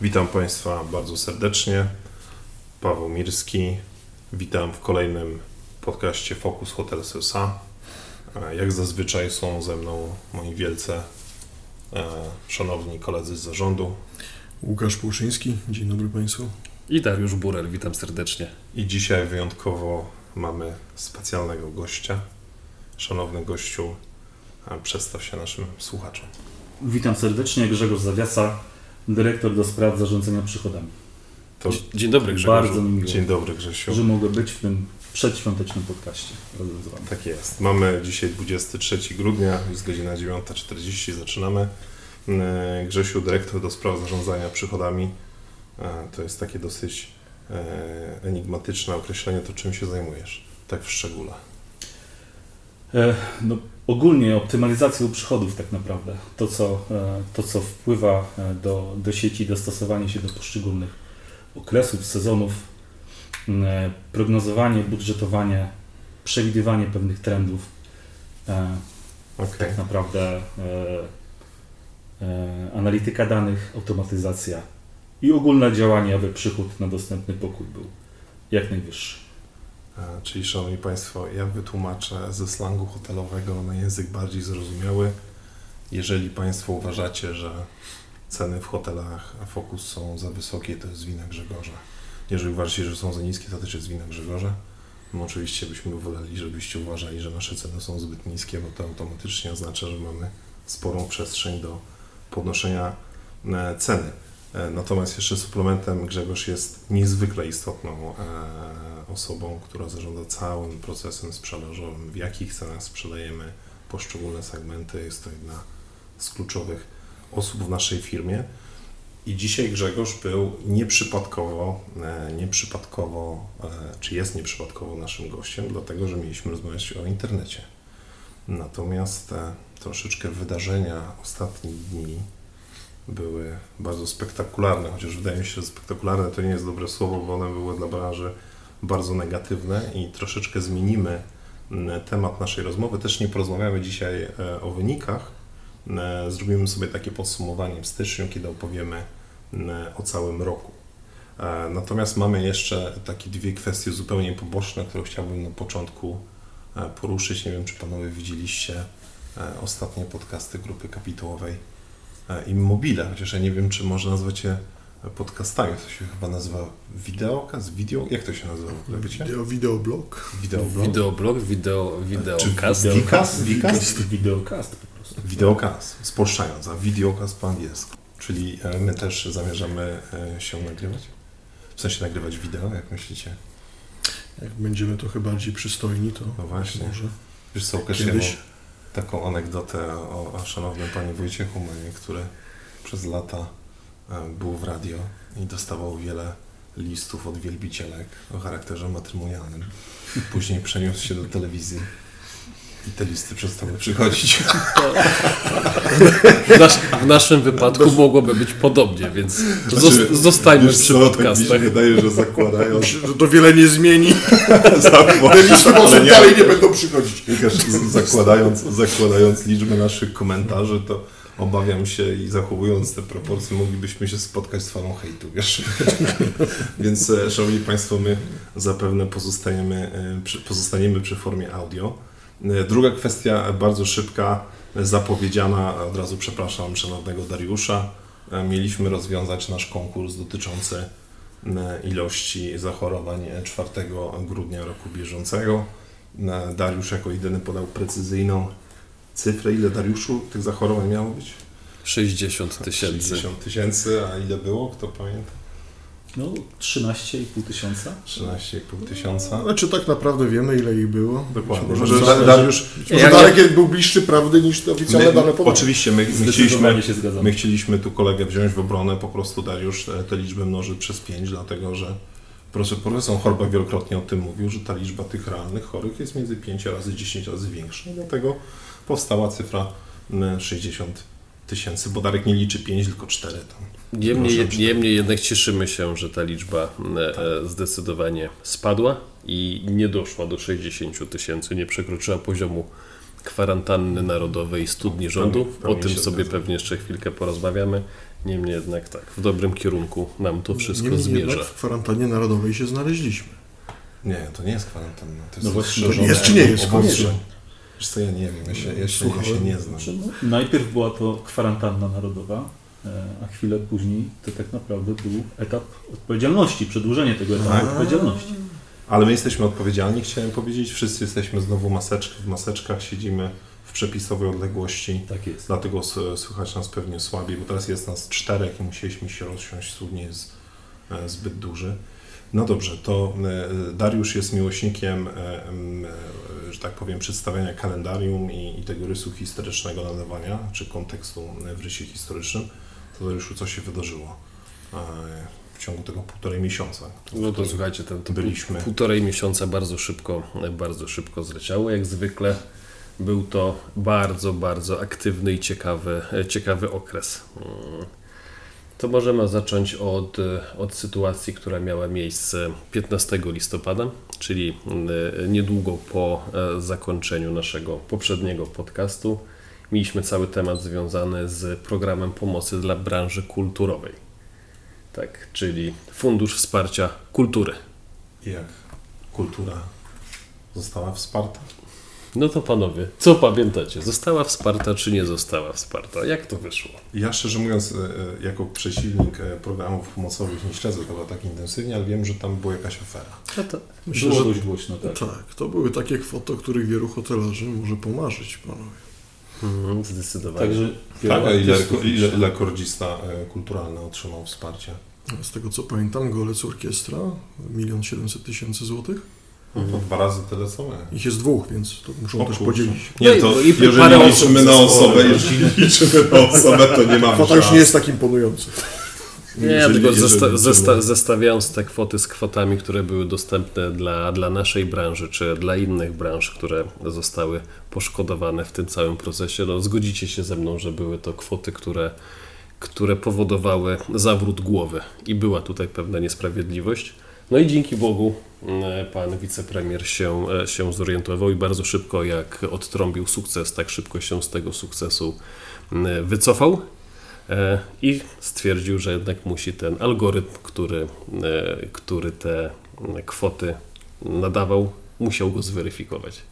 Witam Państwa bardzo serdecznie. Paweł Mirski. Witam w kolejnym podcaście Focus Hotel SA. E, Jak zazwyczaj są ze mną moi wielce e, szanowni koledzy z zarządu Łukasz Płuszyński, dzień dobry Państwu. I Dariusz Burel, witam serdecznie. i dzisiaj wyjątkowo mamy specjalnego gościa. Szanowny gościu, e, przedstaw się naszym słuchaczom. Witam serdecznie, Grzegorz Zawiasa, dyrektor do spraw zarządzania przychodami. To Dzie- Dzień dobry Grzegorzu. Bardzo mi miło, dzień dobry Grzesiu. że mogę być w tym przedświątecznym podcaście razem z Wami. Tak jest. Mamy dzisiaj 23 grudnia, jest godzina 9.40, zaczynamy. E, Grzesiu, dyrektor do spraw zarządzania przychodami. E, To jest takie dosyć e, enigmatyczne określenie, to czym się zajmujesz, tak w szczególe. No, ogólnie optymalizacją przychodów tak naprawdę. To, co, e, to, co wpływa e, do, do sieci, dostosowanie się do poszczególnych okresów, sezonów, e, prognozowanie, budżetowanie, przewidywanie pewnych trendów. Okej. tak naprawdę analityka danych, automatyzacja i ogólne działanie, aby przychód na dostępny pokój był jak najwyższy. E, Czyli, Szanowni Państwo, ja wytłumaczę ze slangu hotelowego na język bardziej zrozumiały. Jeżeli Państwo uważacie, że ceny w hotelach Focus są za wysokie, to jest wina Grzegorza. Jeżeli uważacie, że są za niskie, to też jest wina Grzegorza. No oczywiście byśmy woleli, żebyście uważali, że nasze ceny są zbyt niskie, bo to automatycznie oznacza, że mamy sporą przestrzeń do podnoszenia e, ceny. E, Natomiast jeszcze suplementem Grzegorz jest niezwykle istotną e, osobą, która zarządza całym procesem sprzedażowym, w jakich cenach sprzedajemy poszczególne segmenty. Jest to jedna z kluczowych osób w naszej firmie. I dzisiaj Grzegorz był nieprzypadkowo, e, nieprzypadkowo, czy jest nieprzypadkowo naszym gościem, dlatego że mieliśmy rozmawiać o internecie. Natomiast troszeczkę wydarzenia ostatnich dni były bardzo spektakularne, chociaż wydaje mi się, że spektakularne to nie jest dobre słowo, bo one były dla branży bardzo negatywne i troszeczkę zmienimy m, temat naszej rozmowy. Też nie porozmawiamy dzisiaj e, o wynikach. E, Zrobimy sobie takie podsumowanie w styczniu, kiedy opowiemy m, o całym roku. E, Natomiast mamy jeszcze takie dwie kwestie zupełnie poboczne, które chciałbym na początku poruszyć. Nie wiem, czy panowie widzieliście ostatnie podcasty grupy kapitałowej Immobile, chociaż ja nie wiem, czy można nazwać je podcastami. To się chyba nazywa wideokaz, video? Jak to się nazywa w ogóle, wiecie? Wideo, wideoblog. Wideoblog? Wideoblog, wideo, wideokast. Czy Wicast? Wicast? Wideokast po prostu. Wideokaz, spolszczając, a videokaz po angielsku. Czyli e, my też zamierzamy e, się nagrywać? W sensie nagrywać wideo, jak myślicie? Jak będziemy trochę bardziej przystojni, to No właśnie. może Wiesz co, Łukasz, kiedyś. Taką anegdotę o, o szanownym panie Wojciechu Manie, który przez lata e, był w radio i dostawał wiele listów od wielbicielek o charakterze matrymonialnym. Później przeniósł się do telewizji i te listy przestały przychodzić. W, nas, w naszym wypadku mogłoby być podobnie, więc Znaczy, zos- zostańmy Wiesz przy co, tak podcastach. Mi się wydaje, że zakładając, Że to wiele nie zmieni. zakładając, Te listy prostu dalej nie będą przychodzić. Łukasz, z- zakładając, zakładając liczbę naszych komentarzy, to obawiam się i zachowując te proporcje, moglibyśmy się spotkać z falą hejtu, wiesz. Więc, e, szanowni Państwo, my zapewne pozostaniemy, e, przy, pozostaniemy przy formie audio. E, Druga kwestia, bardzo szybka, e, zapowiedziana, od razu przepraszam szanownego Dariusza. E, Mieliśmy rozwiązać nasz konkurs dotyczący ilości zachorowań e, 4 grudnia roku bieżącego. Dariusz jako jedyny podał precyzyjną cyfrę. Ile Dariuszu tych zachorowań miało być? 60 tysięcy. 60 tysięcy, a ile było? Kto pamięta? No, 13,5 tysiąca. 13,5 tysiąca. Znaczy tak naprawdę wiemy ile ich było. Dokładnie. Może, Może Da- Dariusz, może Ja- Darek był bliższy prawdy niż te oficjalne my, dane podają. oczywiście my, my, chcieliśmy, my chcieliśmy tu kolegę wziąć w obronę, po prostu Dariusz e, tę liczbę mnoży przez 5, dlatego że proszę, profesor Horba wielokrotnie o tym mówił, że ta liczba tych realnych chorych jest między 5 razy 10 razy większa. I dlatego powstała cyfra m, 60 tysięcy, bo Darek nie liczy 5, tylko 4 tam. Niemniej, niemniej jednak cieszymy się, że ta liczba e, e, zdecydowanie spadła i nie doszła do 60 tysięcy, nie przekroczyła poziomu kwarantanny narodowej studni rządu. O tym sobie pewnie jeszcze chwilkę porozmawiamy. Niemniej jednak tak, w dobrym kierunku nam to wszystko Niemniej zmierza. jednak w kwarantannie narodowej się znaleźliśmy. Nie, to nie jest kwarantanna. To jest No właśnie, to jest czy nie jest? obostrzeń. Wiesz co, ja nie wiem, ja się, ja się, ja Słuchałem. się nie znam. Znaczy, no, najpierw była to kwarantanna narodowa, e, a chwilę później to tak naprawdę był etap odpowiedzialności, przedłużenie tego etapu Tak. odpowiedzialności. Ale my jesteśmy odpowiedzialni, chciałem powiedzieć. Wszyscy jesteśmy znowu maseczki, w maseczkach, siedzimy w przepisowej odległości. Tak jest. Dlatego słychać nas pewnie słabiej, bo teraz jest nas czterech i musieliśmy się rozsiąść, słuch nie jest zbyt duży. No dobrze, to e, Dariusz jest miłośnikiem, e, e, że tak powiem, przedstawiania kalendarium i, i tego rysu historycznego nadawania, czy kontekstu w rysie historycznym. To Dariuszu, co się wydarzyło w ciągu tego półtorej miesiąca? No to słuchajcie, ten to Byliśmy. półtorej miesiąca bardzo szybko, bardzo szybko zleciało. Jak zwykle był to bardzo, bardzo aktywny i ciekawy, ciekawy okres. To możemy zacząć od, od sytuacji, która miała miejsce 15 listopada, czyli mm, niedługo po e, zakończeniu naszego poprzedniego podcastu. Mieliśmy cały temat związany z programem pomocy dla branży kulturowej. Tak, czyli Fundusz Wsparcia Kultury. Jak kultura została wsparta? No to panowie, co pamiętacie? Została wsparta czy nie została wsparta? Jak to wyszło? Ja szczerze mówiąc, e, e, jako przeciwnik e, programów pomocowych nie śledzę tego tak intensywnie, ale wiem, że tam była jakaś afera. No to... Myślę, Było że dość głośno, tak. tak, to były takie kwoty, o których wielu hotelarzy może pomarzyć, panowie. Mhm, zdecydowanie. Także Tak, a ile, ile, ile kordzista kulturalny otrzymał wsparcie? Z tego co pamiętam, Golec Orkiestra, milion siedemset tysięcy złotych. No to dwa razy tyle co my. Ich jest dwóch, więc to muszą O też podzielić. No i- no i parę jeżeli osób liczymy na osobę, jeżeli liczymy na osobę, to nie mamy Kwota już nie jest tak imponująca. Nie, Jeżeli- tylko jeżeli zesta- zesta- zestawiając te kwoty z kwotami, które były dostępne dla, dla naszej branży, czy dla innych branż, które zostały poszkodowane w tym całym procesie, no zgodzicie się ze mną, że były to kwoty, które, które powodowały zawrót głowy i była tutaj pewna niesprawiedliwość. No i dzięki Bogu pan wicepremier się, e, się zorientował i bardzo szybko, jak odtrąbił sukces, tak szybko się z tego sukcesu wycofał. E, i stwierdził, że jednak musi ten algorytm, który, e, który te kwoty nadawał, musiał go zweryfikować.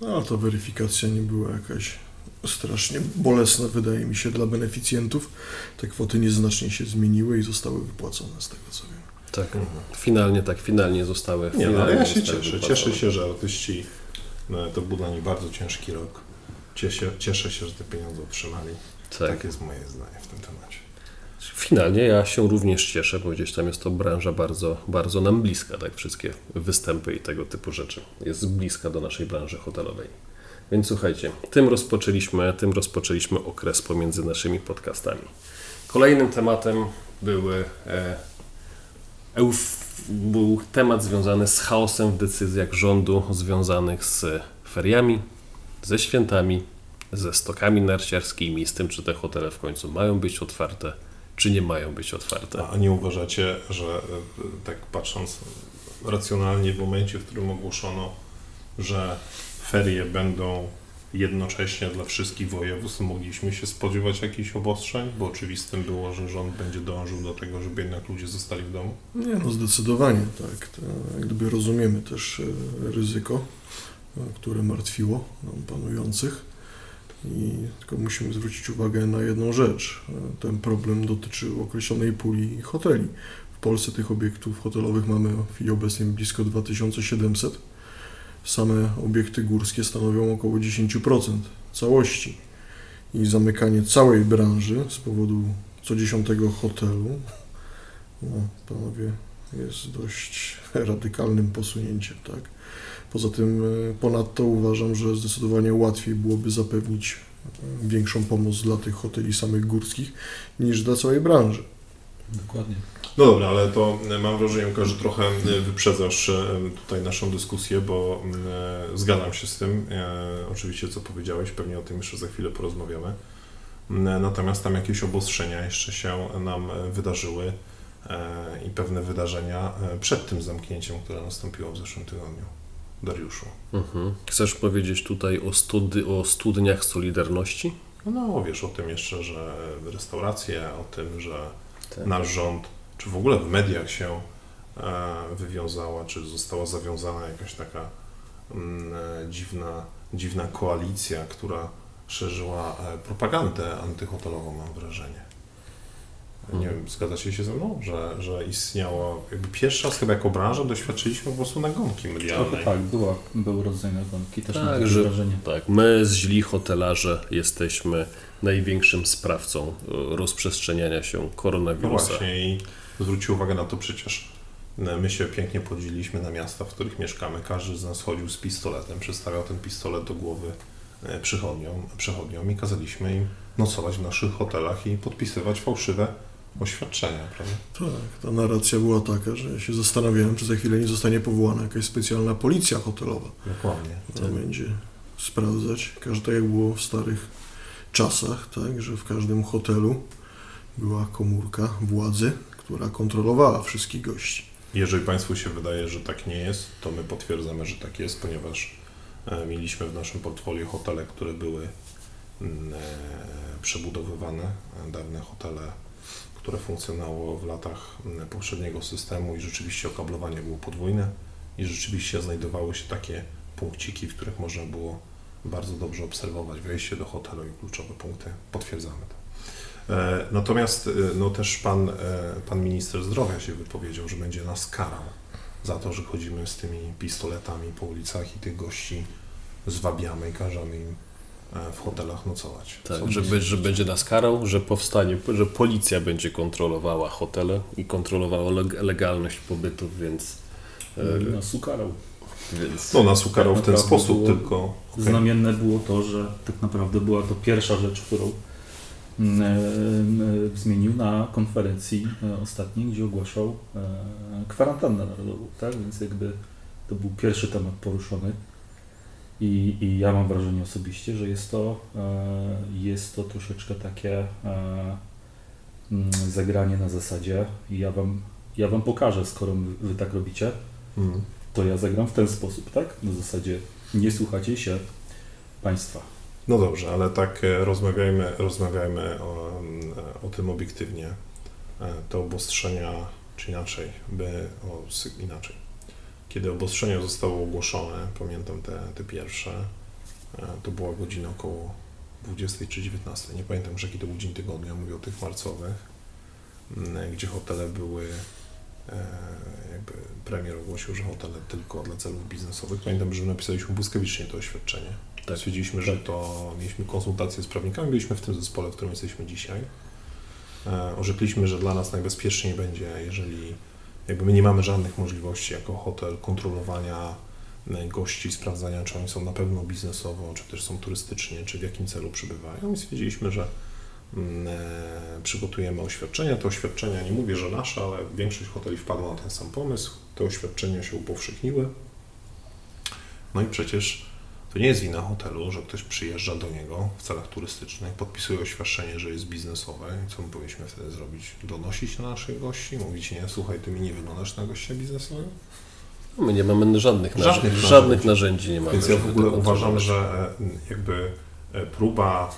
No, ta weryfikacja nie była jakaś strasznie bolesna, wydaje mi się, dla beneficjentów. Te kwoty nieznacznie się zmieniły i zostały wypłacone, z tego co wiem. Tak. Finalnie tak, finalnie zostały. Nie, no, ale finalnie ja się cieszę. Cieszę się, że artyści, no, to był dla nich bardzo ciężki rok. Cieszę, cieszę się, że te pieniądze otrzymali. Tak. Tak jest moje zdanie w tym temacie. Finalnie ja się również cieszę, bo gdzieś tam jest to branża bardzo, bardzo nam bliska, tak? Wszystkie występy i tego typu rzeczy. Jest bliska do naszej branży hotelowej. Więc słuchajcie, tym rozpoczęliśmy, tym rozpoczęliśmy okres pomiędzy naszymi podcastami. Kolejnym tematem były, e, euf, był temat związany z chaosem w decyzjach rządu związanych z feriami, ze świętami, ze stokami narciarskimi, z tym, czy te hotele w końcu mają być otwarte, czy nie mają być otwarte. A nie uważacie, że e, tak patrząc racjonalnie w momencie, w którym ogłoszono, że ferie będą jednocześnie dla wszystkich województw, mogliśmy się spodziewać jakichś obostrzeń, bo oczywistym było, że rząd będzie dążył do tego, żeby jednak ludzie zostali w domu. Nie, no zdecydowanie tak. To, gdyby rozumiemy też e, ryzyko, e, które martwiło panujących. I tylko musimy zwrócić uwagę na jedną rzecz. E, Ten problem dotyczył określonej puli hoteli. W Polsce tych obiektów hotelowych mamy w chwili obecnej blisko 2700. Same obiekty górskie stanowią około 10% całości. I zamykanie całej branży z powodu co dziesiątego hotelu no, panowie, jest dość radykalnym posunięciem, tak? Poza tym, e, ponadto uważam, że zdecydowanie łatwiej byłoby zapewnić e, większą pomoc dla tych hoteli samych górskich niż dla całej branży. Dokładnie. No dobra, ale to e, mam wrażenie, Łukasz, że trochę e, wyprzedzasz e, tutaj naszą dyskusję, bo mm, zgadzam się z tym. Oczywiście, co powiedziałeś, pewnie o tym jeszcze za chwilę porozmawiamy. Mm, Natomiast tam jakieś obostrzenia jeszcze się nam wydarzyły i pewne wydarzenia przed tym zamknięciem, które nastąpiło w zeszłym tygodniu. Dariuszu. Mhm. Chcesz powiedzieć tutaj o, studi- o studniach Solidarności, No wiesz o tym jeszcze, że restauracje, o tym, że Tak. nasz rząd, czy w ogóle w mediach się e, wywiązała, czy została zawiązana jakaś taka mm, e, dziwna, dziwna koalicja, która szerzyła e, propagandę antyhotelową, mam wrażenie. Nie wiem, zgadzacie się ze mną, że, że istniało, jakby pierwszy raz chyba jako branża doświadczyliśmy po prostu nagonki Trochę medialnej. tak, była, był rodzaj nagonki, też Tak, mam wrażenie. Tak, my źli hotelarze jesteśmy największym sprawcą e, rozprzestrzeniania się No koronawirusa. właśnie i zwrócił uwagę na to przecież e, my się pięknie podzieliliśmy na miasta, w których mieszkamy. Każdy z nas chodził z pistoletem, przystawiał ten pistolet do głowy e, przychodniom, przychodniom i kazaliśmy im nocować w naszych hotelach i podpisywać fałszywe oświadczenia, prawda? Tak, ta narracja była taka, że ja się zastanawiałem, czy za chwilę nie zostanie powołana jakaś specjalna policja hotelowa, Dokładnie. która będzie sprawdzać, każde tak jak było w starych czasach, tak, że w każdym hotelu była komórka władzy, która kontrolowała wszystkich gości. Jeżeli Państwu się wydaje, że tak nie jest, to my potwierdzamy, że tak jest, ponieważ e, mieliśmy w naszym portfolio hotele, które były mm, e, przebudowywane, e, dawne hotele, które funkcjonowało w latach mm, poprzedniego systemu i rzeczywiście okablowanie było podwójne i rzeczywiście znajdowały się takie punkciki, w których można było bardzo dobrze obserwować wejście do hotelu i kluczowe punkty. Potwierdzamy to. E, Natomiast e, no też pan, e, pan minister zdrowia się wypowiedział, że będzie nas karał za to, że chodzimy z tymi pistoletami po ulicach i tych gości zwabiamy i każemy im w hotelach nocować. Co Tak, że, be- że będzie nas karał, że powstanie, że policja będzie kontrolowała hotele i kontrolowała leg- legalność pobytów, więc, Nas ukarał. Więc No nas ukarał w ten sposób było tylko. okej. Znamienne było to, że tak naprawdę była to pierwsza rzecz, którą mm, e, zmienił na konferencji e, ostatniej, gdzie ogłaszał e, kwarantannę narodową, tak? Więc jakby to był pierwszy temat poruszony. I, I ja mam wrażenie osobiście, że jest to, e, jest to troszeczkę takie e, mm, zagranie na zasadzie ja wam, ja wam pokażę, skoro wy, wy tak robicie, Mm. To ja zagram w ten sposób, tak? Na zasadzie nie słuchacie się państwa. No dobrze, ale tak e, rozmawiajmy, rozmawiajmy o, mm, o tym obiektywnie. E, Te obostrzenia, czy inaczej, by o, inaczej. Kiedy obostrzenia zostały ogłoszone, pamiętam te, te pierwsze, e, to była godzina około 20 czy 19. Nie pamiętam już jaki to był dzień tygodnia, mówię o tych marcowych, mm, gdzie hotele były, e, jakby premier ogłosił, że hotele tylko dla celów biznesowych. Pamiętam, że napisaliśmy błyskawicznie to oświadczenie. Tak. Stwierdziliśmy, że to mieliśmy konsultacje z prawnikami, byliśmy w tym zespole, w którym jesteśmy dzisiaj. E, orzekliśmy, że dla nas najbezpieczniej będzie, jeżeli jakby my nie mamy żadnych możliwości jako hotel kontrolowania e, gości, sprawdzania, czy oni są na pewno biznesowo, czy też są turystycznie, czy w jakim celu przybywają. I stwierdziliśmy, że e, przygotujemy oświadczenia. Te oświadczenia, nie mówię, że nasze, ale większość hoteli wpadła na ten sam pomysł. Te oświadczenia się upowszechniły. No i przecież to nie jest wina hotelu, że ktoś przyjeżdża do niego w celach turystycznych, podpisuje oświadczenie, że jest biznesowe. I co my powinniśmy wtedy zrobić? Donosić na naszych gości? Mówić, nie, słuchaj, ty mi nie wyglądasz na gościa biznesowego? my nie mamy żadnych, Żadnych narzędzi, żadnych narzędzi nie mamy. Więc ja w ogóle uważam, że e, jakby e, próba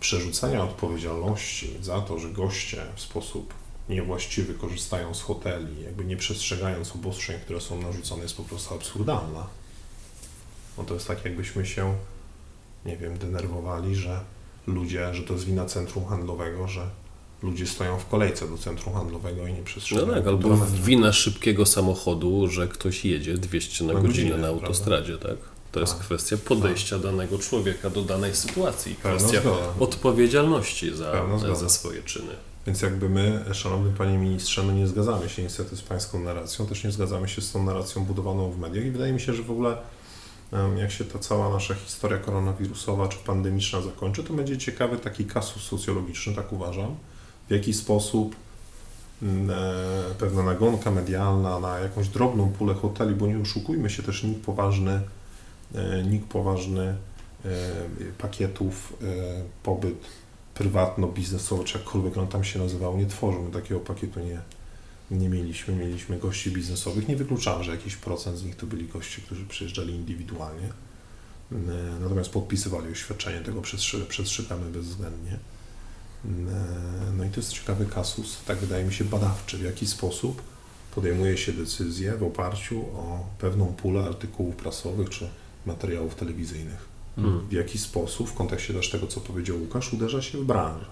przerzucenia odpowiedzialności za to, że goście w sposób niewłaściwy korzystają z hoteli, jakby nie przestrzegając obostrzeń, które są narzucone, jest po prostu absurdalna. No to jest tak, jakbyśmy się, nie wiem, denerwowali, że ludzie, że to jest wina centrum handlowego, że ludzie stoją w kolejce do centrum handlowego i nie No przestrzegają tak, albo wina szybkiego samochodu, że ktoś jedzie 200 na, Na godzinę, godzinę, na autostradzie, tak? To jest Tak. kwestia podejścia danego człowieka do danej sytuacji. Kwestia odpowiedzialności za, za swoje czyny. Więc jakby my, szanowny panie ministrze, my nie zgadzamy się niestety z pańską narracją, też nie zgadzamy się z tą narracją budowaną w mediach i wydaje mi się, że w ogóle jak się ta cała nasza historia koronawirusowa czy pandemiczna zakończy, to będzie ciekawy taki kasus socjologiczny, tak uważam, w jaki sposób mm, e, pewna nagonka medialna na jakąś drobną pulę hoteli, bo nie oszukujmy się też nikt poważny, nikt poważny e, pakietów e, pobyt prywatno-biznesowo, czy jakkolwiek on tam się nazywał, nie tworzył. My takiego pakietu nie, nie mieliśmy. Mieliśmy gości biznesowych. Nie wykluczałem, że jakiś procent z nich to byli goście, którzy przyjeżdżali indywidualnie. E, Natomiast podpisywali oświadczenie, tego przestrzegamy bezwzględnie. E, No i to jest ciekawy kasus, tak wydaje mi się, badawczy, w jaki sposób podejmuje się decyzje w oparciu o pewną pulę artykułów prasowych czy materiałów telewizyjnych. Mhm. W jaki sposób, w kontekście też tego, co powiedział Łukasz, uderza się w branżę.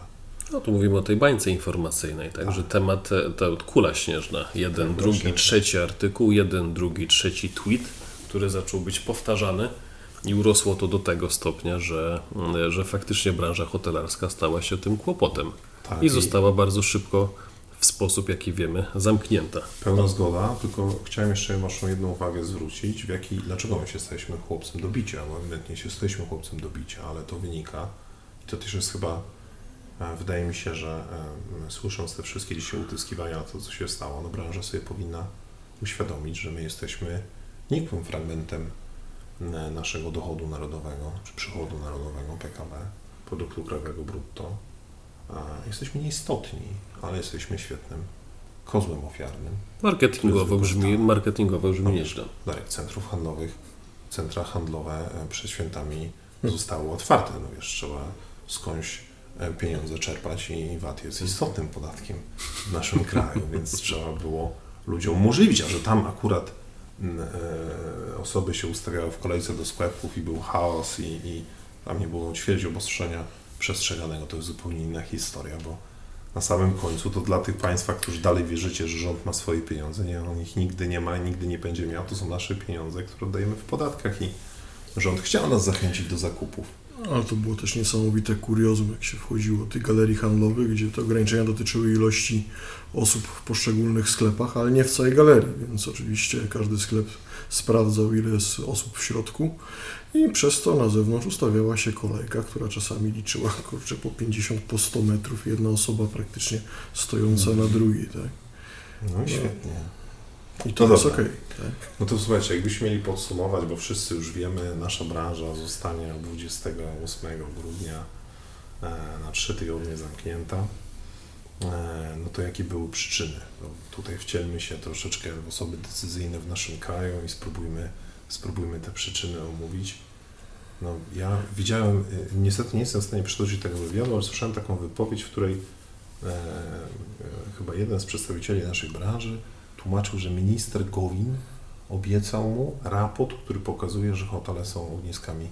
No tu mówimy o tej bańce informacyjnej, tak, Tak. że temat, to kula śnieżna, jeden, Kula drugi, śnieżna. trzeci artykuł, jeden, drugi, trzeci tweet, który zaczął być powtarzany i urosło to do tego stopnia, że, że faktycznie branża hotelarska stała się tym kłopotem Tak, i została bardzo szybko w sposób, jaki wiemy, zamknięta. Pełna zgoda, tylko chciałem jeszcze Waszą jedną uwagę zwrócić, w jaki, dlaczego my się staliśmy chłopcem do bicia, bo ewidentnie się staliśmy chłopcem do bicia, ale to wynika, i to też jest chyba, e, wydaje mi się, że e, słysząc te wszystkie dzisiaj utyskiwania, to co się stało, no branża sobie powinna uświadomić, że my jesteśmy nikłym fragmentem e, naszego dochodu narodowego, czy przychodu narodowego PKB, produktu krajowego brutto. Jesteśmy nieistotni, ale jesteśmy świetnym kozłem ofiarnym. Marketingowo brzmi, marketingowo brzmi nieźle. Darek, centrów handlowych, centra handlowe e, przed świętami zostały otwarte. No wiesz, trzeba skądś e, pieniądze czerpać i VAT jest istotnym podatkiem w naszym kraju, więc trzeba było ludziom umożliwić, a że tam akurat e, osoby się ustawiały w kolejce do sklepów i był chaos i, i tam nie było ćwierć obostrzenia przestrzeganego, to jest zupełnie inna historia, bo na samym końcu to dla tych Państwa, którzy dalej wierzycie, że rząd ma swoje pieniądze, nie, on ich nigdy nie ma i nigdy nie będzie miał, to są nasze pieniądze, które oddajemy w podatkach i rząd chciał nas zachęcić do zakupów. Ale to było też niesamowite kuriozum, jak się wchodziło do tych galerii handlowych, gdzie te ograniczenia dotyczyły ilości osób w poszczególnych sklepach, ale nie w całej galerii, więc oczywiście każdy sklep sprawdzał, ile jest osób w środku i przez to na zewnątrz ustawiała się kolejka, która czasami liczyła, kurczę, po 50, po 100 metrów, jedna osoba praktycznie stojąca na drugiej, tak? No i świetnie. I to No jest okej, tak? No to słuchajcie, jakbyśmy mieli podsumować, bo wszyscy już wiemy, nasza branża zostanie 28 grudnia e, na trzy tygodnie zamknięta. E, No to jakie były przyczyny? No tutaj wcielmy się troszeczkę w osoby decyzyjne w naszym kraju i spróbujmy, spróbujmy te przyczyny omówić. No, ja widziałem, y, niestety nie jestem w stanie przytoczyć tego wywiadu, ale słyszałem taką wypowiedź, w której e, e, chyba jeden z przedstawicieli naszej branży tłumaczył, że minister Gowin obiecał mu raport, który pokazuje, że hotele są ogniskami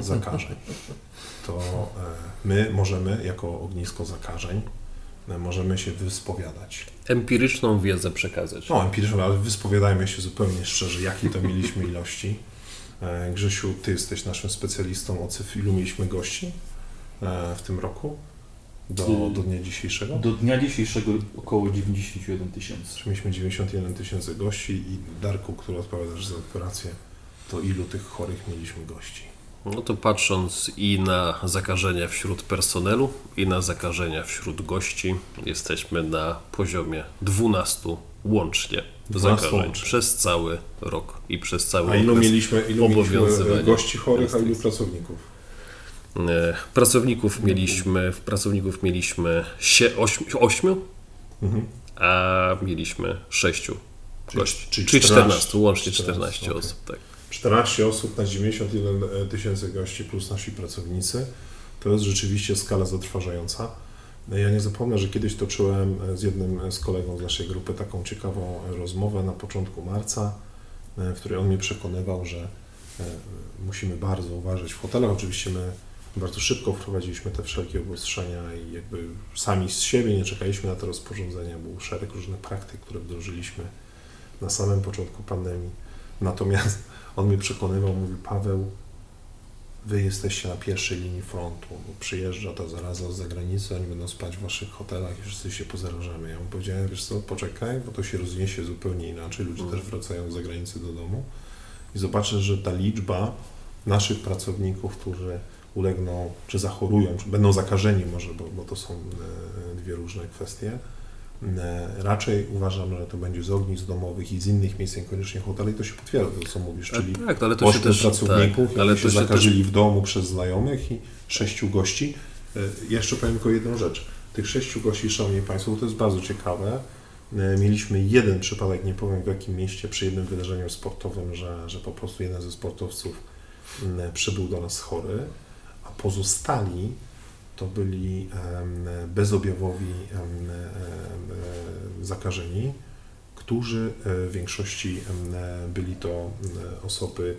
zakażeń. To e, my możemy jako ognisko zakażeń e, możemy się wyspowiadać. Empiryczną wiedzę przekazać. No, empirycznie, ale wyspowiadajmy się zupełnie szczerze, jakie to mieliśmy ilości. E, Grzesiu, ty jesteś naszym specjalistą o cyfr, ilu mieliśmy gości e, w tym roku do, do dnia dzisiejszego? Do dnia dzisiejszego około 91 tysięcy. Mieliśmy 91 tysięcy gości i Darku, który odpowiadasz za operację, to ilu tych chorych mieliśmy gości? No to patrząc i na zakażenia wśród personelu, i na zakażenia wśród gości, jesteśmy na poziomie 12 łącznie 12 zakażeń przez cały rok i przez cały A ilu mieliśmy, ilu mieliśmy obowiązywania gości chorych, a ilu pracowników? E, Pracowników mieliśmy, pracowników mieliśmy 8, Mhm. a mieliśmy 6 Czyli- gości. czyli Czyli 14, 14, łącznie 14, 14 okej. osób. Tak. 14 osób na 91 tysięcy gości plus nasi pracownicy. To jest rzeczywiście skala zatrważająca. Ja nie zapomnę, że kiedyś toczyłem z jednym z kolegą z naszej grupy taką ciekawą rozmowę na początku marca, w której on mnie przekonywał, że e, musimy bardzo uważać w hotelach. Oczywiście my bardzo szybko wprowadziliśmy te wszelkie obostrzenia i jakby sami z siebie nie czekaliśmy na te rozporządzenia. Był szereg różnych praktyk, które wdrożyliśmy na samym początku pandemii. Natomiast on mnie przekonywał, mówi Paweł, wy jesteście na pierwszej linii frontu, bo przyjeżdża ta zaraza z zagranicy, oni będą spać w waszych hotelach i wszyscy się pozarażamy. Ja mu powiedziałem, wiesz co, poczekaj, bo to się rozniesie zupełnie inaczej, ludzie też wracają z zagranicy do domu. I zobaczysz, że ta liczba naszych pracowników, którzy ulegną, czy zachorują, czy będą zakażeni może, bo, bo to są e, dwie różne kwestie, Raczej uważam, że to będzie z ognisk domowych i z innych miejsc, niekoniecznie hoteli, to się potwierdza to, co mówisz, czyli tak, ale to się też pracowników, tak, ale się się też zakażyli w domu przez znajomych i sześciu gości. E, Jeszcze powiem tylko jedną rzecz. Tych sześciu gości, szanowni Państwo, to jest bardzo ciekawe. E, Mieliśmy jeden przypadek, nie powiem w jakim mieście, przy jednym wydarzeniu sportowym, że, że po prostu jeden ze sportowców m, przybył do nas chory, a pozostali to byli bezobjawowi zakażeni, którzy e, w większości byli to osoby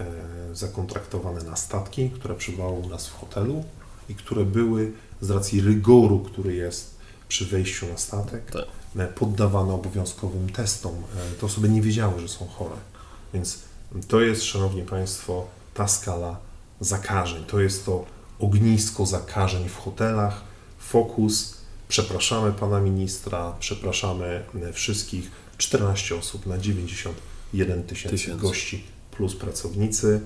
e, zakontraktowane na statki, które przybywały u nas w hotelu i które były z racji rygoru, który jest przy wejściu na statek, Tak. e, poddawane obowiązkowym testom. Te osoby nie wiedziały, że są chore. Więc to jest, Szanowni Państwo, ta skala zakażeń. To jest to ognisko zakażeń w hotelach. Fokus. Przepraszamy Pana Ministra, przepraszamy e, wszystkich. 14 osób na 91 tysięcy gości plus pracownicy.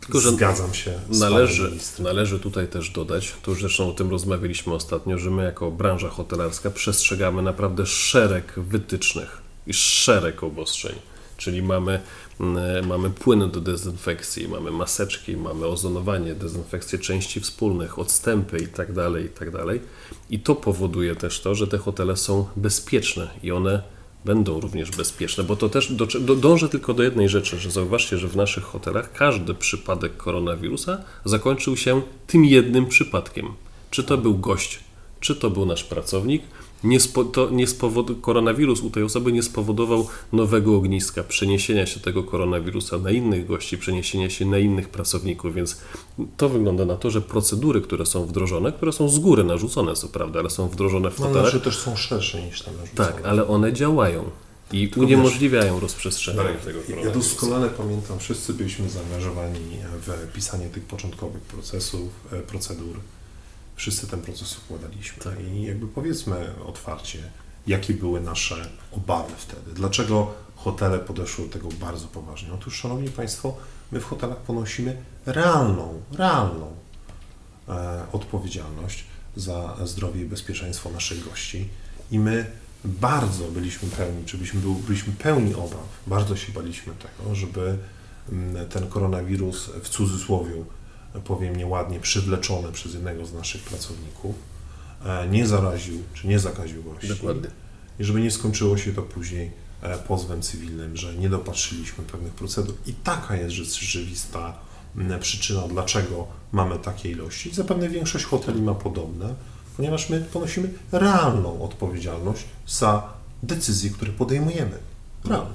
Tylko, że Zgadzam się z Należy, należy tutaj też dodać, to już zresztą o tym rozmawialiśmy ostatnio, że my jako branża hotelarska przestrzegamy naprawdę szereg wytycznych i szereg obostrzeń. Czyli mamy, mamy płyny do dezynfekcji, mamy maseczki, mamy ozonowanie, dezynfekcję części wspólnych, odstępy itd., itd. I to powoduje też to, że te hotele są bezpieczne i one będą również bezpieczne, bo to też do, do, dążę tylko do jednej rzeczy, że zauważcie, że w naszych hotelach każdy przypadek koronawirusa zakończył się tym jednym przypadkiem. Czy to był gość, czy to był nasz pracownik, nie spo, to nie spowod, koronawirus u tej osoby nie spowodował nowego ogniska, przeniesienia się tego koronawirusa na innych gości, przeniesienia się na innych pracowników, więc to wygląda na to, że procedury, które są wdrożone, które są z góry narzucone, co prawda, ale są wdrożone w No, hotelach, nasze też są szersze niż tam narzucone. tak, ale one działają i Tylko uniemożliwiają rozprzestrzenianie Darek, tego ja koronawirusa. doskonale pamiętam, wszyscy byliśmy zaangażowani w pisanie tych początkowych procesów, e, procedur. Wszyscy ten proces układaliśmy. Tak. I jakby powiedzmy otwarcie, jakie były nasze obawy wtedy. Dlaczego hotele podeszły do tego bardzo poważnie? Otóż, Szanowni Państwo, my w hotelach ponosimy realną, realną e, odpowiedzialność za zdrowie i bezpieczeństwo naszych gości i my bardzo byliśmy pełni, czy byliśmy, byliśmy pełni obaw, bardzo się baliśmy tego, żeby mm, ten koronawirus w cudzysłowie, powiem nieładnie, przywleczony przez jednego z naszych pracowników, e, nie zaraził, czy nie zakaził gości. Dokładnie. I żeby nie skończyło się to później e, pozwem cywilnym, że nie dopatrzyliśmy pewnych procedur. I taka jest rzeczywista przyczyna, dlaczego mamy takie ilości. Zapewne większość hoteli ma podobne, ponieważ my ponosimy realną odpowiedzialność za decyzje, które podejmujemy. Realną.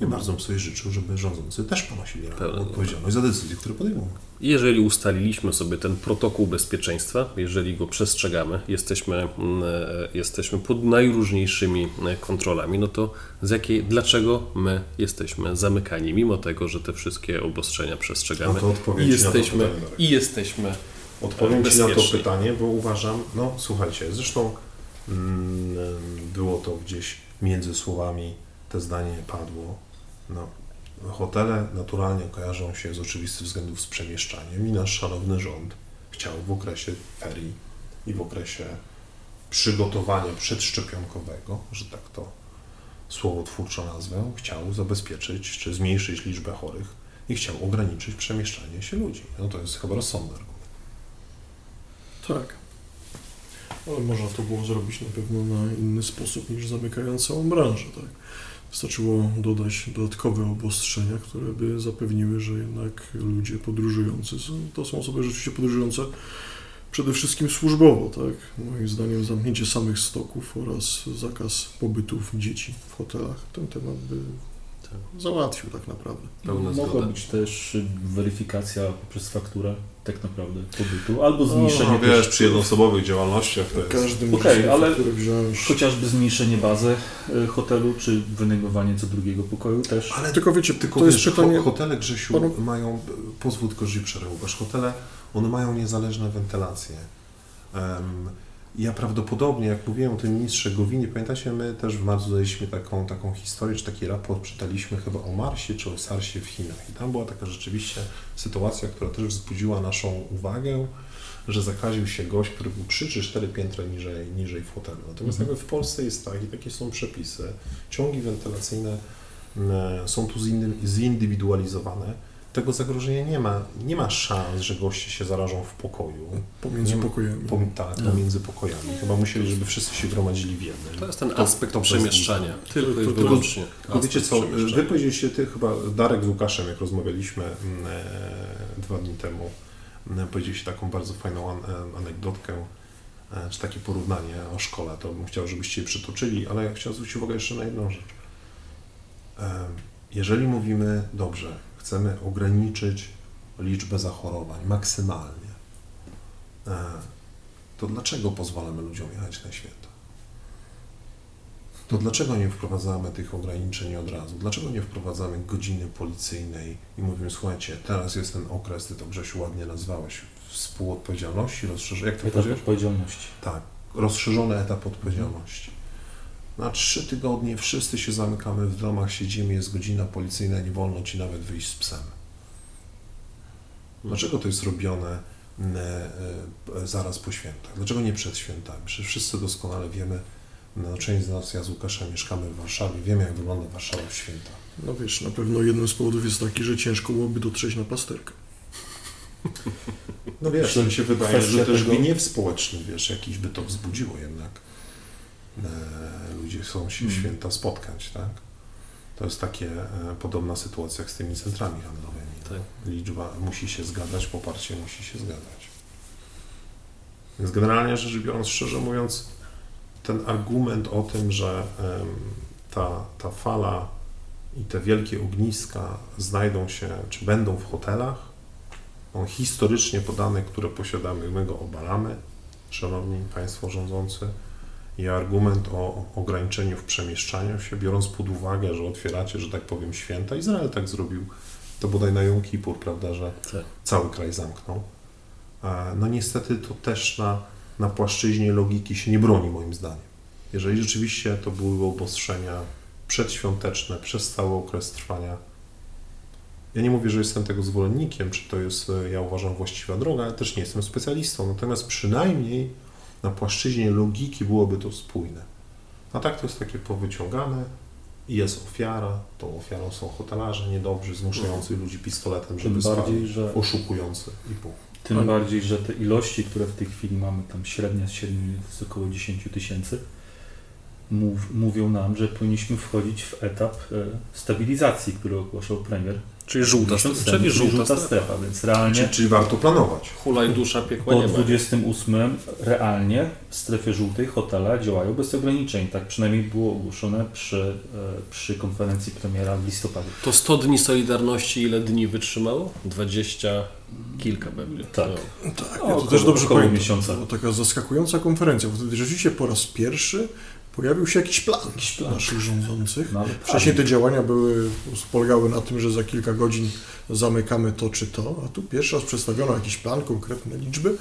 I bardzo bym sobie życzył, żeby rządzący też ponosili Pełną odpowiedzialność za decyzje, które podejmują. Jeżeli ustaliliśmy sobie ten protokół bezpieczeństwa, jeżeli go przestrzegamy, jesteśmy, mm, e, jesteśmy pod najróżniejszymi e, kontrolami, no to z jakiej, dlaczego my jesteśmy zamykani, mimo tego, że te wszystkie obostrzenia przestrzegamy No to odpowiedź i na to jesteśmy, pytanie, i jesteśmy Odpowiem Ci na to pytanie, bo uważam, no słuchajcie, zresztą mm, było to gdzieś między słowami, te zdanie padło. No, hotele naturalnie kojarzą się z oczywistych względów z przemieszczaniem i nasz szanowny rząd chciał w okresie ferii i w okresie przygotowania przedszczepionkowego, że tak to słowotwórczo nazwę, chciał zabezpieczyć czy zmniejszyć liczbę chorych i chciał ograniczyć przemieszczanie się ludzi. No to jest chyba rozsądny argument. Tak. Ale można to było zrobić na pewno na inny sposób niż zamykając całą branżę, tak. Wystarczyło dodać dodatkowe obostrzenia, które by zapewniły, że jednak ludzie podróżujący są, to są osoby rzeczywiście podróżujące przede wszystkim służbowo, tak. Moim zdaniem zamknięcie samych stoków oraz zakaz pobytów dzieci w hotelach ten temat by załatwił tak naprawdę. Pełna Mogła zgoda. być też weryfikacja poprzez fakturę tak naprawdę pobytu, albo zmniejszenie No, też, wiesz, przy jednoosobowych działalnościach to jest... Każdy Okej, może ale- wziąć. chociażby zmniejszenie bazy y, hotelu, czy wynajmowanie co drugiego pokoju też. Ale Tylko wiecie, tylko to jest wiesz, pytanie... ho- hotele Grzesiu panu- mają, pozwól tylko, że przerwusz, hotele, one mają niezależne wentylacje. Em, ja prawdopodobnie, jak mówiłem o tym ministrze Gowinie, pamiętacie, my też w marcu daliśmy taką, taką historię, czy taki raport czytaliśmy chyba o Marsie czy o Sarsie w Chinach. I tam była taka rzeczywiście sytuacja, która też wzbudziła naszą uwagę, że zakaził się gość, który był 3 czy 4 piętra niżej, niżej w hotelu. Natomiast Mhm. jakby w Polsce jest tak i takie są przepisy, ciągi wentylacyjne e, są tu zindy- zindywidualizowane. Tego zagrożenia nie ma. Nie ma szans, że goście się zarażą w pokoju. Pomiędzy ma- pokojami. Pom, tak, pomiędzy pokojami. Chyba musieli, żeby wszyscy się gromadzili w jednym. To jest ten To- aspekt to przemieszczania. Tylko i wyłącznie. Tylko wiecie co, wy powiedzieliście, ty chyba Darek z Łukaszem, jak rozmawialiśmy mm, e, dwa dni temu, mm, powiedzieliście taką bardzo fajną an, e, anegdotkę, e, czy takie porównanie o szkole, to bym chciał, żebyście je przytoczyli, ale ja chciałem zwrócić uwagę jeszcze na jedną rzecz. E, Jeżeli mówimy, dobrze, chcemy ograniczyć liczbę zachorowań maksymalnie, e, to dlaczego pozwalamy ludziom jechać na święta? To dlaczego nie wprowadzamy tych ograniczeń od razu? Dlaczego nie wprowadzamy godziny policyjnej i mówimy, słuchajcie, teraz jest ten okres, ty to Grzesiu ładnie nazwałeś, współodpowiedzialności, rozszerzone, jak to Etap powiedziałeś? odpowiedzialności. Tak, rozszerzony etap odpowiedzialności. Na trzy tygodnie wszyscy się zamykamy w domach, siedzimy, jest godzina policyjna, nie wolno ci nawet wyjść z psem. Dlaczego to jest robione e, e, zaraz po świętach? Dlaczego nie przed świętami? Przecież wszyscy doskonale wiemy, no, część z nas, ja z Łukaszem mieszkamy w Warszawie, wiemy jak wygląda Warszawa w święta. No wiesz, na pewno jednym z powodów jest taki, że ciężko byłoby dotrzeć na pasterkę. No wiesz, Myślę, mi się wydaje, że też tego- gniew społeczny, wiesz, jakiś by to wzbudziło jednak. E, ludzie chcą się w Mm. święta spotkać, tak? To jest takie e, podobna sytuacja jak z tymi centrami handlowymi. Tak. Liczba musi się zgadzać, poparcie musi się zgadzać. Więc generalnie rzecz biorąc, szczerze mówiąc, ten argument o tym, że ta, ta fala i te wielkie ogniska znajdą się, czy będą w hotelach, on historycznie podane, które posiadamy, my go obalamy, szanowni Państwo rządzący, i argument o ograniczeniu w przemieszczaniu się, biorąc pod uwagę, że otwieracie, że tak powiem, święta. Izrael tak zrobił, to bodaj na Jom Kippur, prawda, że Tak. cały kraj zamknął. E, No niestety to też na, na płaszczyźnie logiki się nie broni, moim zdaniem. Jeżeli rzeczywiście to były obostrzenia przedświąteczne przez cały okres trwania, ja nie mówię, że jestem tego zwolennikiem, czy to jest, e, ja uważam, właściwa droga, ale też nie jestem specjalistą, natomiast przynajmniej na płaszczyźnie logiki byłoby to spójne. A tak to jest takie powyciągane i jest ofiara, tą ofiarą są hotelarze niedobrzy, zmuszający ludzi pistoletem, żeby Tym bardziej, spalić, że, oszukujący i pół. tym Ale- bardziej, że te ilości, które w tej chwili mamy, tam średnia średnia jest około 10 tysięcy, mów, mówią nam, że powinniśmy wchodzić w etap e, stabilizacji, który ogłaszał premier. Czyli żółta, miesiąc czyli temu, żółta, strefa. strefa, więc realnie Czyli, czyli warto planować. Hulaj dusza, piekła po nie ma. 28 realnie w strefie żółtej hotele działają bez ograniczeń. Tak przynajmniej było ogłoszone przy, e, przy konferencji premiera w listopadzie. To 100 dni Solidarności ile dni wytrzymało? 20 kilka pewnie. Tak. No. Tak, O, ja to około- też dobrze pamiętam. miesiąca. To była taka zaskakująca konferencja, bo wtedy rzeczywiście po raz pierwszy pojawił się jakiś plan, Jakiś plan. naszych rządzących. No, Wcześniej te działania były, polegały na tym, że za kilka godzin zamykamy to czy to, a tu pierwszy raz przedstawiono jakiś plan, konkretne liczby,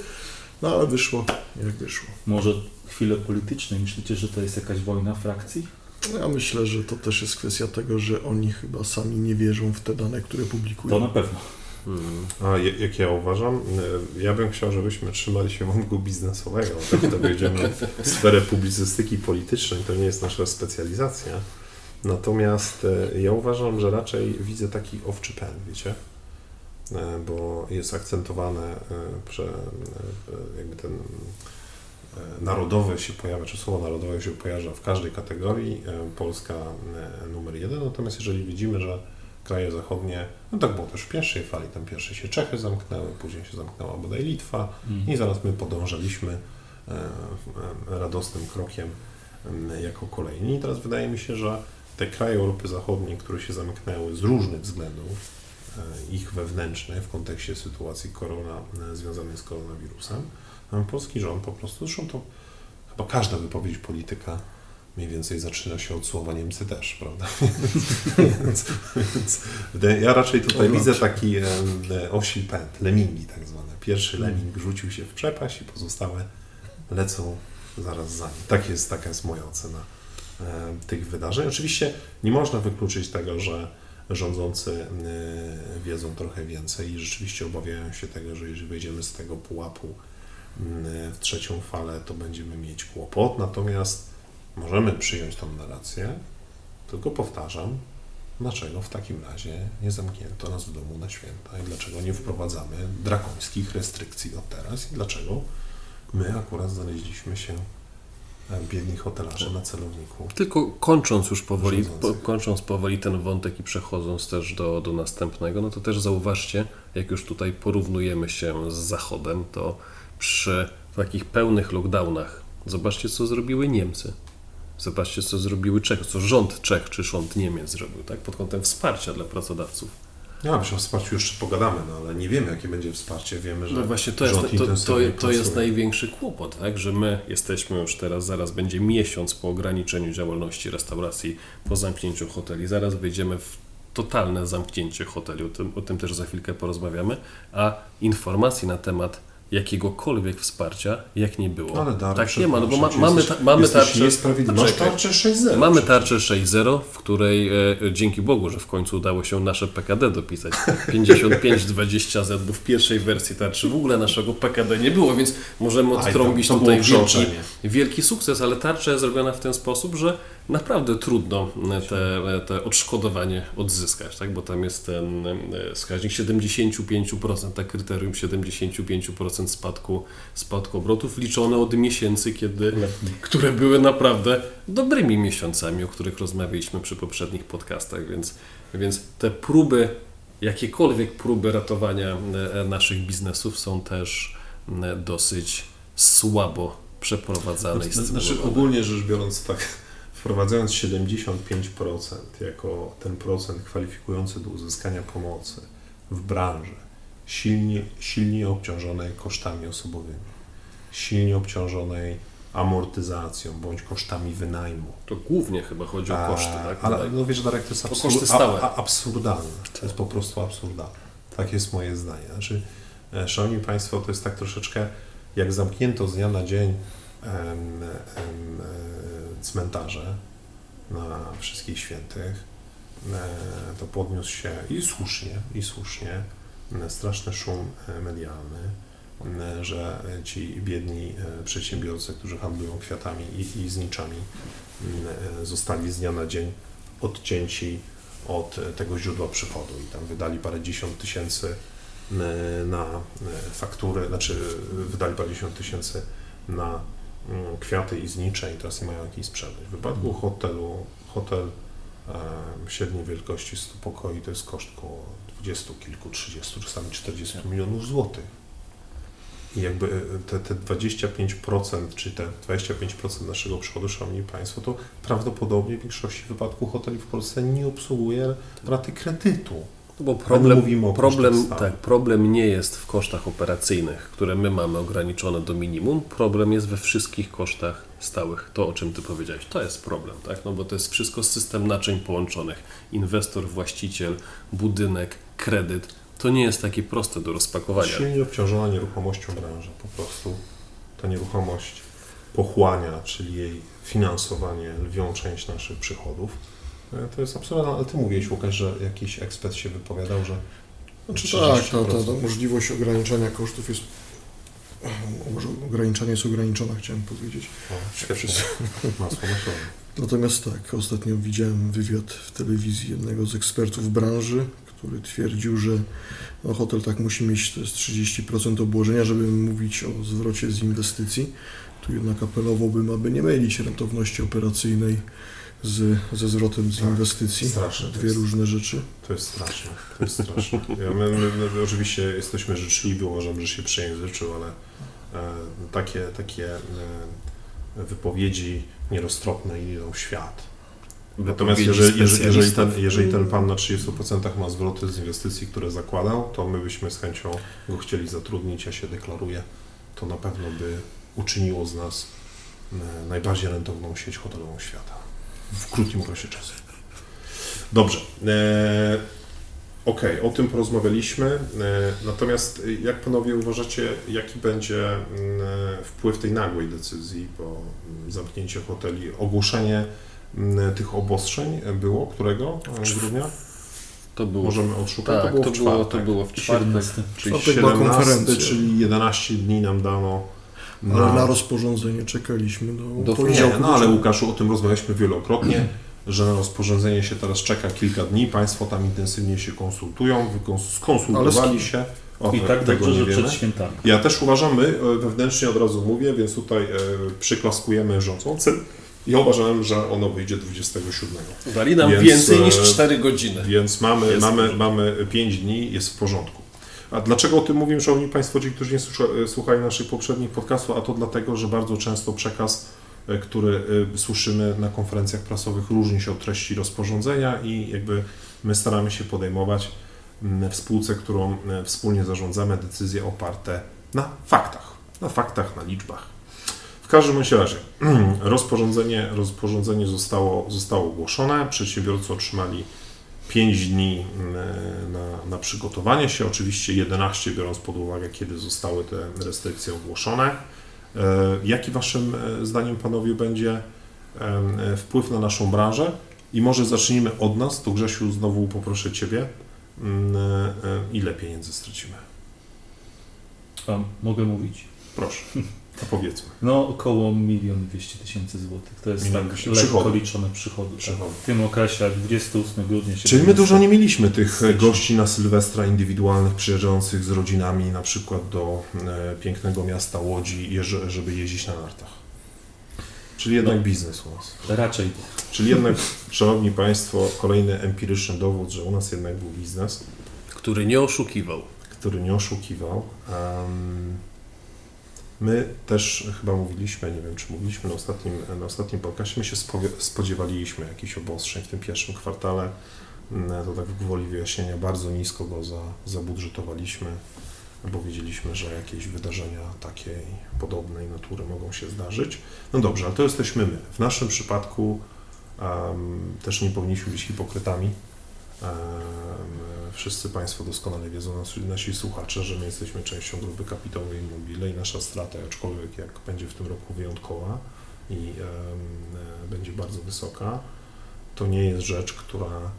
no ale wyszło jak wyszło. Może chwilę politycznej. Myślicie, że to jest jakaś wojna frakcji? Ja myślę, że to też jest kwestia tego, że oni chyba sami nie wierzą w te dane, które publikują. To na pewno. A jak ja uważam, y, ja bym chciał, żebyśmy trzymali się wątku biznesowego. Tak to wejdziemy w sferę publicystyki politycznej, to nie jest nasza specjalizacja. Natomiast y, ja uważam, że raczej widzę taki owczy pęd, wiecie? Y, Bo jest akcentowane, y, jakby ten y, narodowe się pojawia, czy słowo narodowe się pojawia w każdej kategorii. Polska numer jeden, natomiast jeżeli widzimy, że kraje zachodnie, no tak było też w pierwszej fali, tam pierwsze się Czechy zamknęły, później się zamknęła bodaj Litwa. I zaraz my podążaliśmy e, e, radosnym krokiem jako kolejni. I teraz wydaje mi się, że te kraje Europy Zachodniej, które się zamknęły z różnych względów, e, ich wewnętrznych w kontekście sytuacji korona, związanej z koronawirusem, polski rząd po prostu, zresztą to chyba każda wypowiedź polityka mniej więcej zaczyna się od słowa Niemcy też, prawda? więc, więc ja raczej tutaj widzę taki e, osi pęd, lemingi tak zwane. Pierwszy lemming rzucił się w przepaść i pozostałe lecą zaraz za nim. Tak jest, taka jest moja ocena e, tych wydarzeń. Oczywiście nie można wykluczyć tego, że rządzący e, wiedzą trochę więcej i rzeczywiście obawiają się tego, że jeżeli wejdziemy z tego pułapu w trzecią falę, to będziemy mieć kłopot. Natomiast możemy przyjąć tą narrację, tylko powtarzam, dlaczego w takim razie nie zamknięto nas w domu na święta i dlaczego nie wprowadzamy drakońskich restrykcji od teraz i dlaczego my akurat znaleźliśmy się e, biedni hotelarze na celowniku. Tylko kończąc już powoli, po, kończąc powoli ten wątek i przechodząc też do, do następnego, no to też zauważcie, jak już tutaj porównujemy się z Zachodem, to przy takich pełnych lockdownach, zobaczcie co zrobiły Niemcy. Zobaczcie co zrobiły Czechy, co rząd Czech czy rząd Niemiec zrobił, tak? Pod kątem wsparcia dla pracodawców. Ja myślę, o wsparciu jeszcze pogadamy, no ale nie wiemy, jakie będzie wsparcie. Wiemy, że No właśnie, to jest, to, to, to jest największy kłopot, tak? że my jesteśmy już teraz, zaraz będzie miesiąc po ograniczeniu działalności restauracji, po zamknięciu hoteli, zaraz wejdziemy w totalne zamknięcie hoteli, o tym, o tym też za chwilkę porozmawiamy, a informacji na temat jakiegokolwiek wsparcia, jak nie było. Ale Darek, tak nie ma, no bo ma, mamy, jesteś- ta, mamy tarczę... Masz tarczę 6.0. Mamy tarczę 6.0, w której e, dzięki Bogu, że w końcu udało się nasze PKD dopisać. 5520Z, bo w pierwszej wersji tarczy w ogóle naszego PKD nie było, więc możemy Aj, odtrąbić to- to tutaj wielki, wielki sukces, ale tarcza jest zrobiona w ten sposób, że naprawdę trudno e, te, te odszkodowanie odzyskać, tak? bo tam jest ten e, wskaźnik 75%, tak kryterium 75% spadku, spadku obrotów liczone od miesięcy, kiedy które były naprawdę dobrymi miesiącami, o których rozmawialiśmy przy poprzednich podcastach, więc, więc te próby, jakiekolwiek próby ratowania e, naszych biznesów są też e, dosyć słabo przeprowadzane i Znaczy, stymulowane. ogólnie rzecz biorąc, tak, wprowadzając 75% jako ten procent kwalifikujący do uzyskania pomocy w branży silnie, silnie obciążonej kosztami osobowymi, silnie obciążonej amortyzacją bądź kosztami wynajmu. To głównie chyba chodzi o koszty, A, tak? Ale no wiesz, Darek, to jest absur- koszty stałe. A, a, absurdalne. To jest po prostu absurdalne. Tak jest moje zdanie. Znaczy, e, szanowni Państwo, to jest tak troszeczkę jak zamknięto z dnia na dzień em, em, e, cmentarze na Wszystkich Świętych, e, to podniósł się i słusznie, i słusznie. E, straszny szum e, medialny, że ci biedni przedsiębiorcy, którzy handlują kwiatami i, i zniczami, zostali z dnia na dzień odcięci od tego źródła przychodu. I tam wydali parę dziesiąt tysięcy na faktury, znaczy wydali parę dziesiąt tysięcy na kwiaty i znicze i teraz nie mają jakiej sprzedać. W wypadku hotelu, hotel średniej wielkości 100 pokoi to jest koszt około 20 kilku, 30, czasami 40 milionów złotych. I jakby e, te, te 25%, czy te 25% naszego przychodu, Szanowni Państwo, to prawdopodobnie w większości wypadków hoteli w Polsce nie obsługuje raty kredytu. Bo A nie problem, mówimy o problem, tak, problem nie jest w kosztach operacyjnych, które my mamy ograniczone do minimum. Problem jest we wszystkich kosztach stałych. To, o czym Ty powiedziałeś, to jest problem, tak? No bo to jest wszystko system naczyń połączonych. Inwestor, właściciel, budynek, kredyt. To nie jest takie proste do rozpakowania. Silnie obciążona nieruchomością branża. Po prostu ta nieruchomość pochłania, czyli jej finansowanie, lwią część naszych przychodów. E, To jest absurdalne, ale Ty mówiłeś, Łukasz, że jakiś ekspert się wypowiadał, że Znaczy 30%. tak, ta, ta, ta możliwość ograniczania kosztów jest. Może ograniczanie jest ograniczona, chciałem powiedzieć. o, świetnie, masło. Natomiast tak, ostatnio widziałem wywiad w telewizji jednego z ekspertów branży, który twierdził, że no, hotel tak musi mieć to jest 30% obłożenia, żeby mówić o zwrocie z inwestycji. Tu jednak apelowałbym, aby nie mylić rentowności operacyjnej z, ze zwrotem z Tak, inwestycji. straszne Dwie jest. różne rzeczy. To jest straszne. To jest straszne. Ja, my, my, my oczywiście jesteśmy życzliwi, uważam, że się przejęzyczył, ale e, takie, takie e, wypowiedzi nieroztropne idą w świat. Natomiast jeżeli, jeżeli, jeżeli, ten, jeżeli ten pan na 30% ma zwroty z inwestycji, które zakładał, to my byśmy z chęcią go chcieli zatrudnić, ja się deklaruję. To na pewno by uczyniło z nas e, najbardziej rentowną sieć hotelową świata w krótkim okresie czasu. Dobrze. E, Okej, o tym porozmawialiśmy. E, natomiast jak panowie uważacie, jaki będzie e, wpływ tej nagłej decyzji po mm, zamknięciu hoteli? Ogłoszenie mm, tych obostrzeń było którego grudnia? To było, Możemy odszukać. tak, to było to w było, czwartek. to było w czwartek. 17. Czyli czwartek była 17, konferencja. czyli 11 dni nam dano Ale na rozporządzenie czekaliśmy do, Do Nie, poniedziałku. no ale Łukaszu, o tym rozmawialiśmy wielokrotnie. że na rozporządzenie się teraz czeka kilka dni. Państwo tam intensywnie się konsultują, skonsultowali się. O, I tak tego dobrze, nie że wiemy. przed świętami. Ja też uważam, my e, wewnętrznie od razu mówię, więc tutaj e, przyklaskujemy rządzącym. Ja uważałem, że ono wyjdzie 27. Dali nam Więc, więcej niż e, 4 godziny. Więc mamy, Jest mamy, mamy 5 dni, jest w porządku. A dlaczego o tym mówię, Szanowni Państwo, ci, którzy nie e, słuchają naszych poprzednich podcastów? A to dlatego, że bardzo często przekaz, e, który e, słyszymy na konferencjach prasowych, różni się od treści rozporządzenia i jakby my staramy się podejmować w spółce, którą wspólnie zarządzamy, decyzje oparte na faktach. Na faktach, na liczbach. W każdym razie rozporządzenie, rozporządzenie zostało, zostało ogłoszone, przedsiębiorcy otrzymali 5 dni mm, na, na przygotowanie się, oczywiście 11 biorąc pod uwagę, kiedy zostały te restrykcje ogłoszone. E, Jaki Waszym e, zdaniem, Panowie, będzie e, wpływ na naszą branżę? I może zacznijmy od nas, to Grzesiu, znowu poproszę Ciebie. Mm, e, e, Ile pieniędzy stracimy? A, mogę mówić. Proszę, powiedzmy. No około 1 200 tysięcy złotych. To jest Milion tak dwieście lekko liczone przychody. Przychodu. Tak. W tym okresie, jak 28 grudnia się Czyli my dużo nie mieliśmy tych gości na Sylwestra indywidualnych, przyjeżdżających z rodzinami na przykład do e, pięknego miasta Łodzi, żeby jeździć na nartach. Czyli jednak No. biznes u nas. Raczej. Czyli jednak, Szanowni Państwo, kolejny empiryczny dowód, że u nas jednak był biznes, Który nie oszukiwał. który nie oszukiwał. Em, My też chyba mówiliśmy, nie wiem czy mówiliśmy na ostatnim, na ostatnim podcastie, my się spodziewaliśmy jakichś obostrzeń w tym pierwszym kwartale. Mm, To tak gwoli wyjaśnienia, bardzo nisko go za, zabudżetowaliśmy, bo wiedzieliśmy, że jakieś wydarzenia takiej podobnej natury mogą się zdarzyć. No dobrze, ale to jesteśmy my. W naszym przypadku em, też nie powinniśmy być hipokrytami. Wszyscy Państwo doskonale wiedzą, nasi, słuchacze, że my jesteśmy częścią grupy kapitałowej Immobile i nasza strata, aczkolwiek jak będzie w tym roku wyjątkowa i e, będzie bardzo wysoka, to nie jest rzecz, która,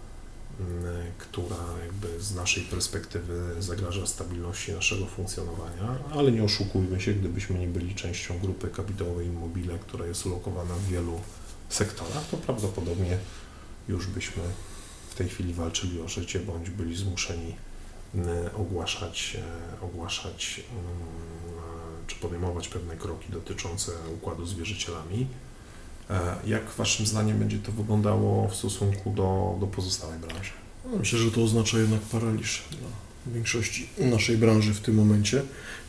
m, która jakby z naszej perspektywy zagraża stabilności naszego funkcjonowania, ale nie oszukujmy się, gdybyśmy nie byli częścią grupy kapitałowej Immobile, która jest ulokowana w wielu sektorach, to prawdopodobnie już byśmy w tej chwili walczyli o życie, bądź byli zmuszeni m, ogłaszać, e, ogłaszać mm, czy podejmować pewne kroki dotyczące układu z wierzycielami. E, Jak Waszym zdaniem będzie to wyglądało w stosunku do, do pozostałej branży? No, Myślę, że to oznacza jednak paraliż dla większości naszej branży w tym momencie.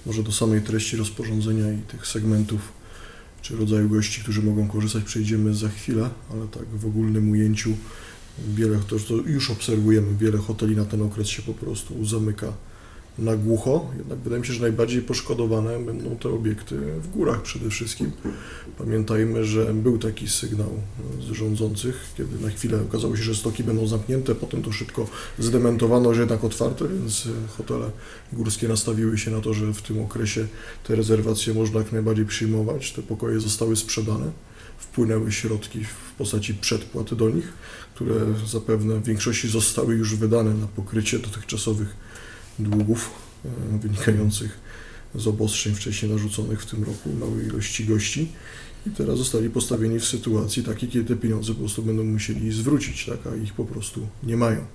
Może do samej treści rozporządzenia i tych segmentów czy rodzaju gości, którzy mogą korzystać, przejdziemy za chwilę, ale tak w ogólnym ujęciu wiele, to, to już obserwujemy, wiele hoteli na ten okres się po prostu zamyka na głucho. Jednak wydaje mi się, że najbardziej poszkodowane będą te obiekty w górach przede wszystkim. Pamiętajmy, że był taki sygnał z rządzących, kiedy na chwilę okazało się, że stoki będą zamknięte, potem to szybko zdementowano, że jednak otwarte, więc hotele górskie nastawiły się na to, że w tym okresie te rezerwacje można jak najbardziej przyjmować. Te pokoje zostały sprzedane, wpłynęły środki w postaci przedpłat do nich, które zapewne w większości zostały już wydane na pokrycie dotychczasowych długów e, wynikających z obostrzeń wcześniej narzuconych w tym roku małej ilości gości i teraz zostali postawieni w sytuacji takiej, kiedy te pieniądze po prostu będą musieli zwrócić, tak, a ich po prostu nie mają.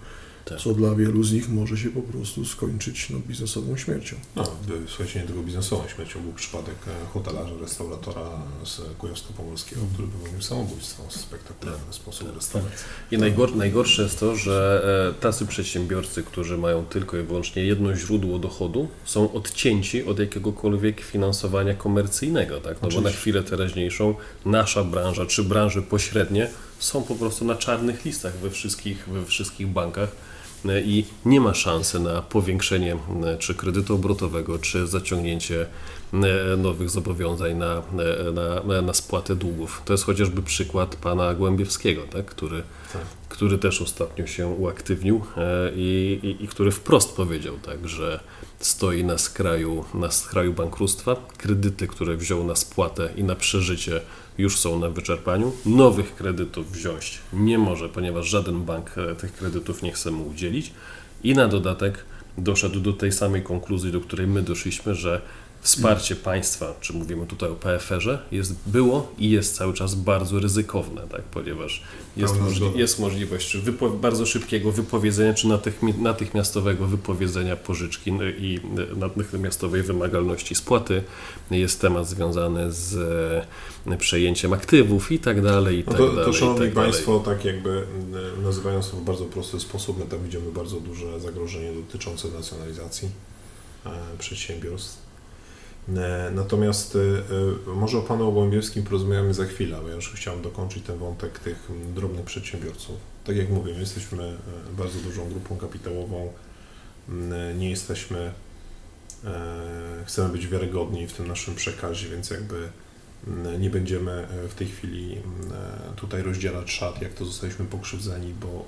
Tak. Co dla wielu z nich może się po prostu skończyć no, biznesową śmiercią. No, słuchajcie, nie tylko biznesową śmiercią był przypadek e, hotelarza, restauratora z Kujawsko-Pomorskiego, który popełnił samobójstwo w spektakularny sposób w restauracji. I najgor, najgorsze jest to, że e, tacy przedsiębiorcy, którzy mają tylko i wyłącznie jedno źródło dochodu, są odcięci od jakiegokolwiek finansowania komercyjnego, tak? No bo na chwilę teraźniejszą nasza branża czy branże pośrednie są po prostu na czarnych listach we wszystkich, we wszystkich bankach i nie ma szansy na powiększenie e, czy kredytu obrotowego, czy zaciągnięcie e, nowych zobowiązań na, e, na, na spłatę długów. To jest chociażby przykład pana Głębiewskiego, tak? który, Tak. który też ostatnio się uaktywnił e, i, i, i który wprost powiedział, tak, że stoi na skraju, na skraju bankructwa. Kredyty, które wziął na spłatę i na przeżycie już są na wyczerpaniu. Nowych kredytów wziąć nie może, ponieważ żaden bank e, tych kredytów nie chce mu udzielić. I na dodatek doszedł do tej samej konkluzji, do której my doszliśmy, że wsparcie państwa, czy mówimy tutaj o PFR-ze, jest, było i jest cały czas bardzo ryzykowne, tak? ponieważ jest, możli, jest możliwość bardzo szybkiego wypowiedzenia, czy natychmi, natychmiastowego wypowiedzenia pożyczki no i natychmiastowej wymagalności spłaty. Jest temat związany z e, przejęciem aktywów i tak dalej, i No tak to, dalej. to szanowni tak. Państwo, tak jakby mm, nazywając to w bardzo prosty sposób, my tam widzimy bardzo duże zagrożenie dotyczące nacjonalizacji e, przedsiębiorstw. E, Natomiast e, e, może o Panu Ołębiewskim porozmawiamy za chwilę, bo ja już chciałem dokończyć ten wątek tych drobnych przedsiębiorców. Tak jak mówię, my jesteśmy bardzo dużą grupą kapitałową, nie jesteśmy, chcemy być wiarygodni w tym naszym przekazie, więc jakby nie będziemy w tej chwili tutaj rozdzielać szat, jak to zostaliśmy pokrzywdzeni, bo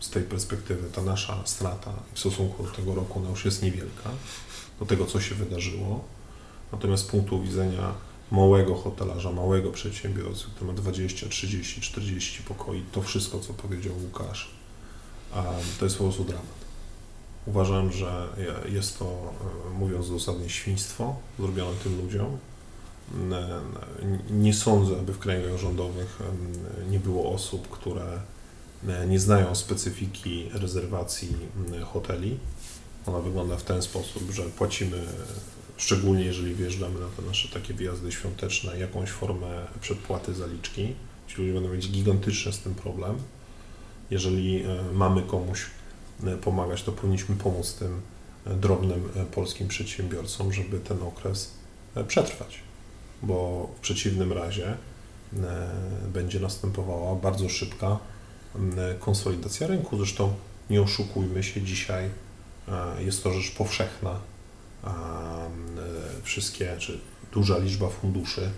z tej perspektywy ta nasza strata w stosunku do tego roku ona już jest niewielka, do tego, co się wydarzyło. Natomiast z punktu widzenia małego hotelarza, małego przedsiębiorcy, który ma 20, 30, 40 pokoi, to wszystko, co powiedział Łukasz, to jest po prostu dramat. Uważam, że je- jest to, e, mówiąc dosadnie, świństwo zrobione tym ludziom. Nie sądzę, aby w kręgach rządowych nie było osób, które e, nie znają specyfiki rezerwacji hoteli. Ona wygląda w ten sposób, że płacimy, szczególnie jeżeli wjeżdżamy na te nasze takie wyjazdy świąteczne, jakąś formę przedpłaty zaliczki. Ci ludzie będą mieć gigantyczny z tym problem. Jeżeli e, mamy komuś e, pomagać, to powinniśmy pomóc tym e, drobnym polskim przedsiębiorcom, żeby ten okres przetrwać, bo w przeciwnym razie będzie następowała bardzo szybka konsolidacja rynku. Zresztą nie oszukujmy się, dzisiaj jest to rzecz powszechna. E, Wszystkie, czy duża liczba funduszy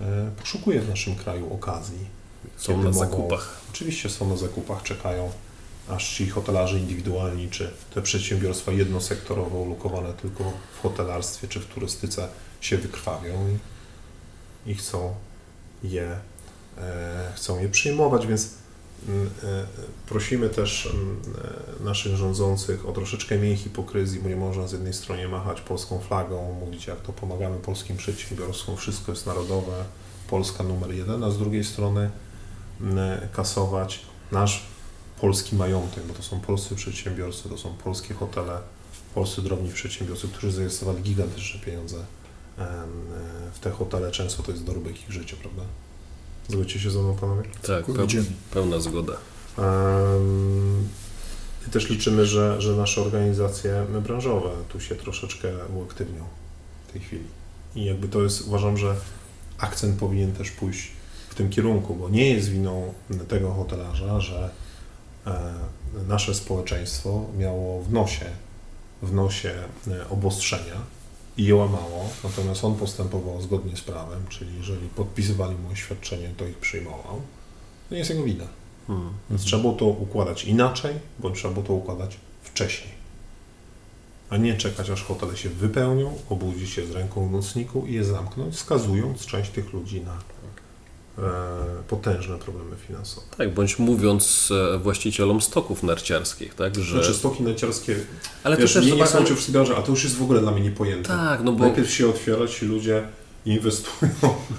e, poszukuje w naszym kraju okazji. Są na mogą- zakupach. Oczywiście są na zakupach, czekają, aż ci hotelarze indywidualni, czy te przedsiębiorstwa jednosektorowo ulokowane tylko w hotelarstwie, czy w turystyce się wykrwawią i, i chcą, je, e, chcą je przyjmować, więc prosimy też mm, e, naszych rządzących o troszeczkę mniej hipokryzji, bo nie można z jednej strony machać polską flagą, mówić jak to pomagamy polskim przedsiębiorstwom, wszystko jest narodowe, Polska numer jeden, a z drugiej strony m, kasować nasz polski majątek, bo to są polscy przedsiębiorcy, to są polskie hotele, polscy drobni przedsiębiorcy, którzy zainwestowali gigantyczne pieniądze w te hotele. Często to jest dorobek ich życia, prawda? Zgodzicie się ze mną, panowie? Tak, peł, pełna zgoda. Em, I też liczymy, że, że nasze organizacje branżowe tu się troszeczkę uaktywnią w tej chwili. I jakby to jest, uważam, że akcent powinien też pójść w tym kierunku, bo nie jest winą tego hotelarza, że e, nasze społeczeństwo miało w nosie, w nosie e, obostrzenia i je łamało, natomiast on postępował zgodnie z prawem, czyli jeżeli podpisywali mu oświadczenie, to ich przyjmował. To nie jest jego wina. Hmm. Więc trzeba było to układać inaczej, bądź trzeba było to układać wcześniej. A nie czekać, aż hotele się wypełnią, obudzić się z ręką w nocniku i je zamknąć, skazując część tych ludzi na potężne problemy finansowe. Tak, bądź mówiąc e, właścicielom stoków narciarskich, tak, że... Znaczy stoki narciarskie, ale wiesz, to też nie, nie są ale- cię w sprzedaży, a to już jest w ogóle dla mnie niepojęte. Tak, no bo... Najpierw się otwiera, ci ludzie inwestują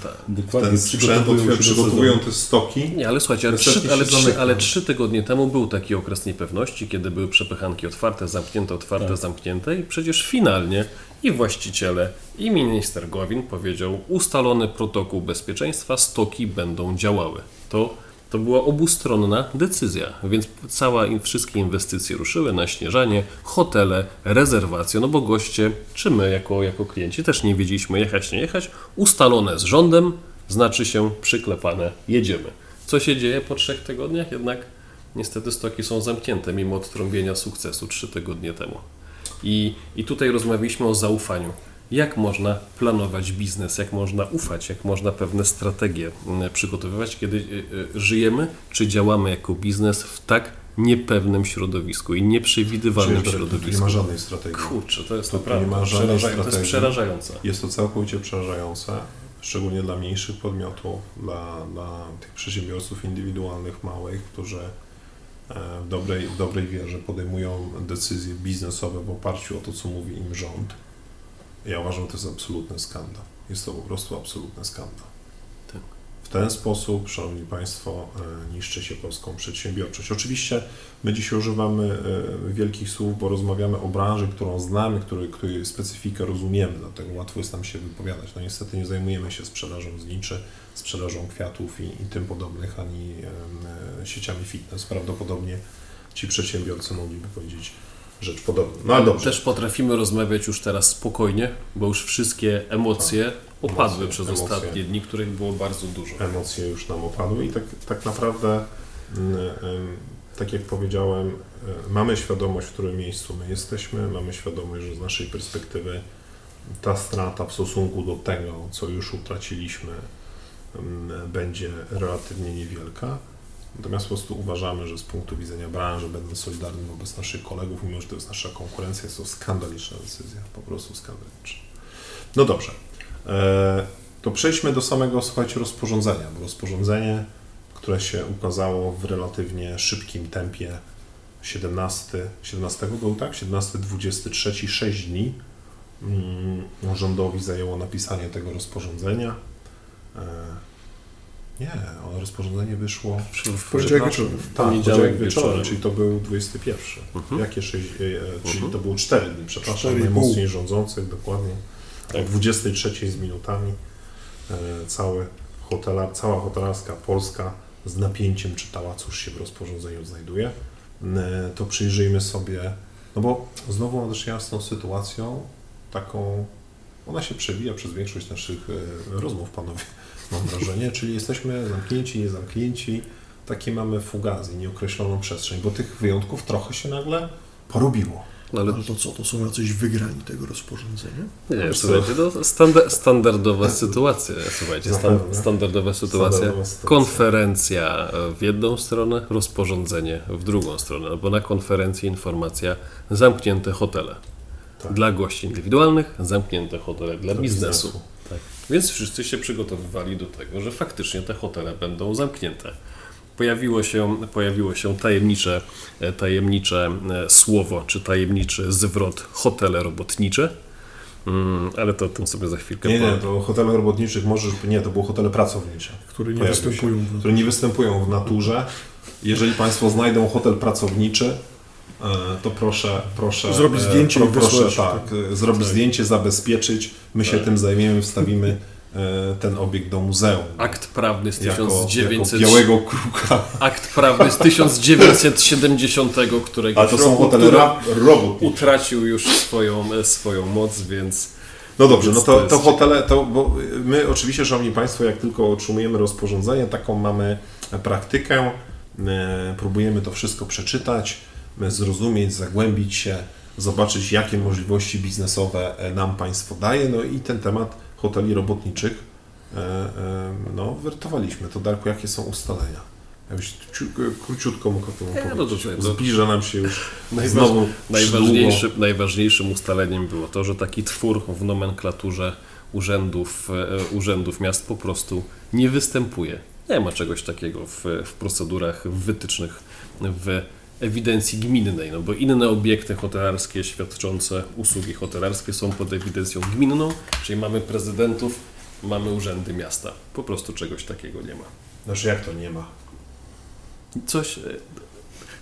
Tak. w Dokładnie, ten sprzęt, przygotowują te stoki. Nie, ale słuchajcie, ale trzy, ale, ale trzy tygodnie temu był taki okres niepewności, kiedy były przepychanki otwarte, zamknięte, otwarte, Tak. zamknięte i przecież finalnie i właściciele, i minister Gowin powiedział, ustalony protokół bezpieczeństwa, stoki będą działały. To, to była obustronna decyzja, więc cała, wszystkie inwestycje ruszyły na śnieżanie, hotele, rezerwacje, no bo goście, czy my jako, jako klienci też nie wiedzieliśmy jechać, nie jechać, ustalone z rządem, znaczy się przyklepane, jedziemy. Co się dzieje po trzech tygodniach? Jednak niestety stoki są zamknięte, mimo odtrąbienia sukcesu trzy tygodnie temu. I, I tutaj rozmawialiśmy o zaufaniu. Jak można planować biznes, jak można ufać, jak można pewne strategie mm, przygotowywać, kiedy y, y, żyjemy czy działamy jako biznes w tak niepewnym środowisku i nieprzewidywalnym Czyli, tu nie środowisku. ma żadnej strategii. Kurczę, to jest Tu naprawdę nie ma żadnej przeraża- to jest strategii. przerażające. Jest to całkowicie przerażające, szczególnie dla mniejszych podmiotów, dla, dla tych przedsiębiorców indywidualnych, małych, którzy e, w dobrej, w dobrej wierze podejmują decyzje biznesowe w oparciu o to, co mówi im rząd. Ja uważam, że to jest absolutny skandal. Jest to po prostu absolutny skandal. Tak. W ten sposób, Szanowni Państwo, e, niszczy się polską przedsiębiorczość. Oczywiście my dzisiaj używamy e, wielkich słów, bo rozmawiamy o branży, którą znamy, której, której specyfikę rozumiemy, dlatego łatwo jest nam się wypowiadać. No niestety nie zajmujemy się sprzedażą zniczy, sprzedażą kwiatów i, i tym podobnych, ani e, sieciami fitness. Prawdopodobnie ci przedsiębiorcy mogliby powiedzieć rzecz podobną. No ale dobrze. Też potrafimy rozmawiać już teraz spokojnie, bo już wszystkie emocje opadły Emocje, przez emocje. ostatnie dni, których było bardzo dużo. emocje już nam opadły i tak, tak naprawdę, mm, tak jak powiedziałem, e, mamy świadomość, w którym miejscu my jesteśmy, mamy świadomość, że z naszej perspektywy ta strata w stosunku do tego, co już utraciliśmy, em, będzie relatywnie niewielka. Natomiast po prostu uważamy, że z punktu widzenia branży, będąc solidarnym wobec naszych kolegów, mimo że to jest nasza konkurencja, jest to skandaliczna decyzja, po prostu skandaliczna. No dobrze. E, to przejdźmy do samego, słuchajcie, rozporządzenia, bo rozporządzenie, które się ukazało w relatywnie szybkim tempie 17, 17 był tak? 17, 23, 6 dni mm, rządowi zajęło napisanie tego rozporządzenia. Nie, ono rozporządzenie wyszło W poniedziałek przepraszam, wieczorem. Tak, Poniedziałek poniedziałek wieczorem, czyli to był 21. Mhm. Jakie 6, e, e, czyli Mhm. to było 4 dni, przepraszam, najmocniej rządzących, dokładnie. O Tak. 23 z minutami e, cały hotela, cała hotelarska Polska z napięciem czytała, cóż się w rozporządzeniu znajduje. E, To przyjrzyjmy sobie, no bo znowu mamy do czynienia z tą sytuacją taką, ona się przewija przez większość naszych e, rozmów, panowie, mam wrażenie, czyli jesteśmy zamknięci, niezamknięci, takie mamy fugazy, nieokreśloną przestrzeń, bo tych wyjątków trochę się nagle porobiło. No ale Ale to co, to są jacyś wygrani tego rozporządzenia? nie, co? słuchajcie, to standa, standardowa sytuacja. Słuchajcie, stan, standardowa sytuacja. Standardowa. Konferencja w jedną stronę, rozporządzenie w drugą stronę, bo na konferencji informacja zamknięte hotele. Tak. Dla gości indywidualnych, zamknięte hotele dla, Dla biznesu. biznesu. Więc wszyscy się przygotowywali do tego, że faktycznie te hotele będą zamknięte. Pojawiło się, pojawiło się tajemnicze, e, tajemnicze e, słowo, czy tajemniczy zwrot hotele robotnicze, Mm, ale to o tym sobie za chwilkę Nie, nie, to hotele robotniczych możesz, nie, to były hotele pracownicze, Które nie się. występują w które nie występują w naturze. Jeżeli Państwo znajdą hotel pracowniczy, to proszę, proszę Zrobić e, zdjęcie i proszę, wysłać. tak, e, zrobić zdjęcie, zabezpieczyć. My się Tak. tym zajmiemy, wstawimy e, ten obiekt do muzeum. Akt prawny z Jako, 1900, jako białego kruka. akt prawny z 1970, którego A to są roku, hotele robotnicze. utracił już swoją, e, swoją moc, więc No dobrze, no to, to hotele, to, bo my oczywiście, Szanowni Państwo, jak tylko otrzymujemy rozporządzenie, taką mamy praktykę, e, próbujemy to wszystko przeczytać, e, zrozumieć, zagłębić się, zobaczyć, jakie możliwości biznesowe e, nam państwo daje, no i ten temat hoteli robotniczych, e, e, no, wertowaliśmy. To Darku, jakie są ustalenia? Jakbyś ciu- króciutko mógł o tym no opowiedzieć. dobrze, to- Zbliża nam się już Najważ- znowu Najważniejszy, najważniejszym ustaleniem było to, że taki twór w nomenklaturze urzędów, e, urzędów miast po prostu nie występuje. Nie ma czegoś takiego w, w procedurach w wytycznych w ewidencji gminnej, no bo inne obiekty hotelarskie świadczące usługi hotelarskie są pod ewidencją gminną, czyli mamy prezydentów, mamy urzędy miasta. Po prostu czegoś takiego nie ma. Znaczy jak to nie ma? Coś, e,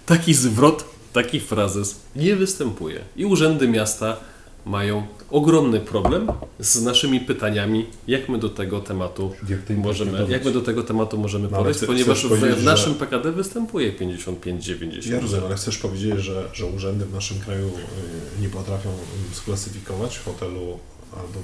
taki zwrot, taki frazes nie występuje. I urzędy miasta mają ogromny problem z naszymi pytaniami, jak my do tego tematu Jak możemy, jak my do tego tematu możemy No, podejść, ponieważ w, w naszym PKD występuje 55-90. Ja rozumiem, ale chcesz powiedzieć, że, że urzędy w naszym kraju y, nie potrafią sklasyfikować hotelu albo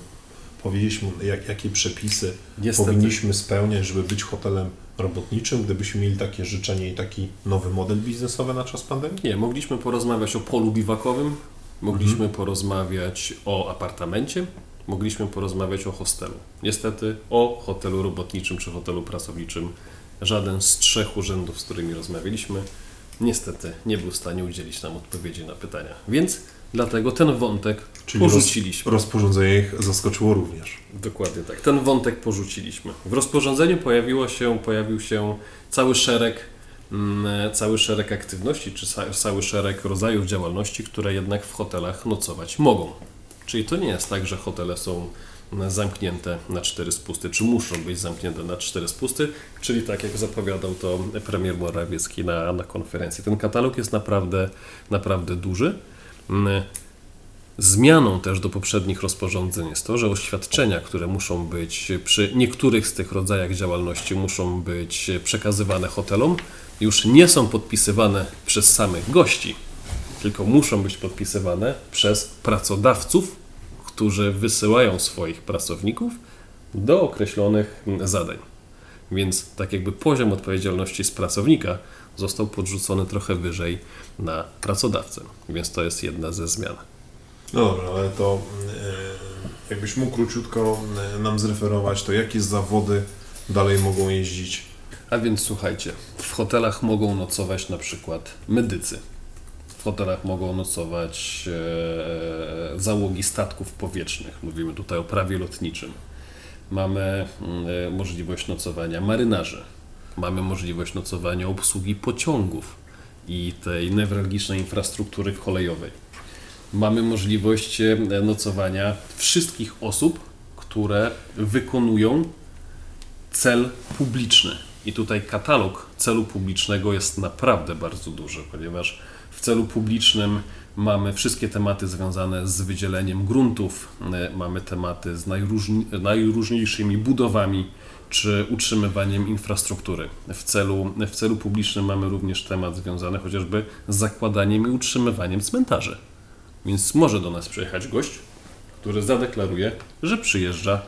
powiedzieć mu, jak, jakie przepisy Niestety. powinniśmy spełniać, żeby być hotelem robotniczym, gdybyśmy mieli takie życzenie i taki nowy model biznesowy na czas pandemii? Nie, mogliśmy porozmawiać o polu biwakowym, mogliśmy Mhm. porozmawiać o apartamencie, mogliśmy porozmawiać o hostelu. Niestety o hotelu robotniczym czy hotelu pracowniczym żaden z trzech urzędów, z którymi rozmawialiśmy, niestety nie był w stanie udzielić nam odpowiedzi na pytania. Więc dlatego ten wątek Czyli roz, porzuciliśmy. rozporządzenie ich zaskoczyło również. Dokładnie tak. Ten wątek porzuciliśmy. W rozporządzeniu pojawiło się, pojawił się cały szereg, cały szereg aktywności, czy ca- cały szereg rodzajów działalności, które jednak w hotelach nocować mogą. Czyli to nie jest tak, że hotele są zamknięte na cztery spusty, czy muszą być zamknięte na cztery spusty, czyli tak jak zapowiadał to premier Morawiecki na, na konferencji. Ten katalog jest naprawdę, naprawdę duży. Mm, Zmianą też do poprzednich rozporządzeń jest to, że oświadczenia, które muszą być przy niektórych z tych rodzajach działalności, muszą być przekazywane hotelom, już nie są podpisywane przez samych gości, tylko muszą być podpisywane przez pracodawców, którzy wysyłają swoich pracowników do określonych zadań. Więc tak jakby poziom odpowiedzialności z pracownika został podrzucony trochę wyżej na pracodawcę. Więc to jest jedna ze zmian. No dobra, ale to e, jakbyś mógł króciutko e, nam zreferować, to jakie zawody dalej mogą jeździć? A więc słuchajcie, w hotelach mogą nocować na przykład medycy. W hotelach mogą nocować e, załogi statków powietrznych. Mówimy tutaj o prawie lotniczym. Mamy e, możliwość nocowania marynarzy. Mamy możliwość nocowania obsługi pociągów i tej newralgicznej infrastruktury kolejowej. Mamy możliwość e, nocowania wszystkich osób, które wykonują cel publiczny. I tutaj katalog celu publicznego jest naprawdę bardzo duży, ponieważ w celu publicznym mamy wszystkie tematy związane z wydzieleniem gruntów, e, mamy tematy z najróżni, najróżniejszymi budowami czy utrzymywaniem infrastruktury. W celu, w celu publicznym mamy również temat związany chociażby z zakładaniem i utrzymywaniem cmentarzy. Więc może do nas przyjechać gość, który zadeklaruje, że przyjeżdża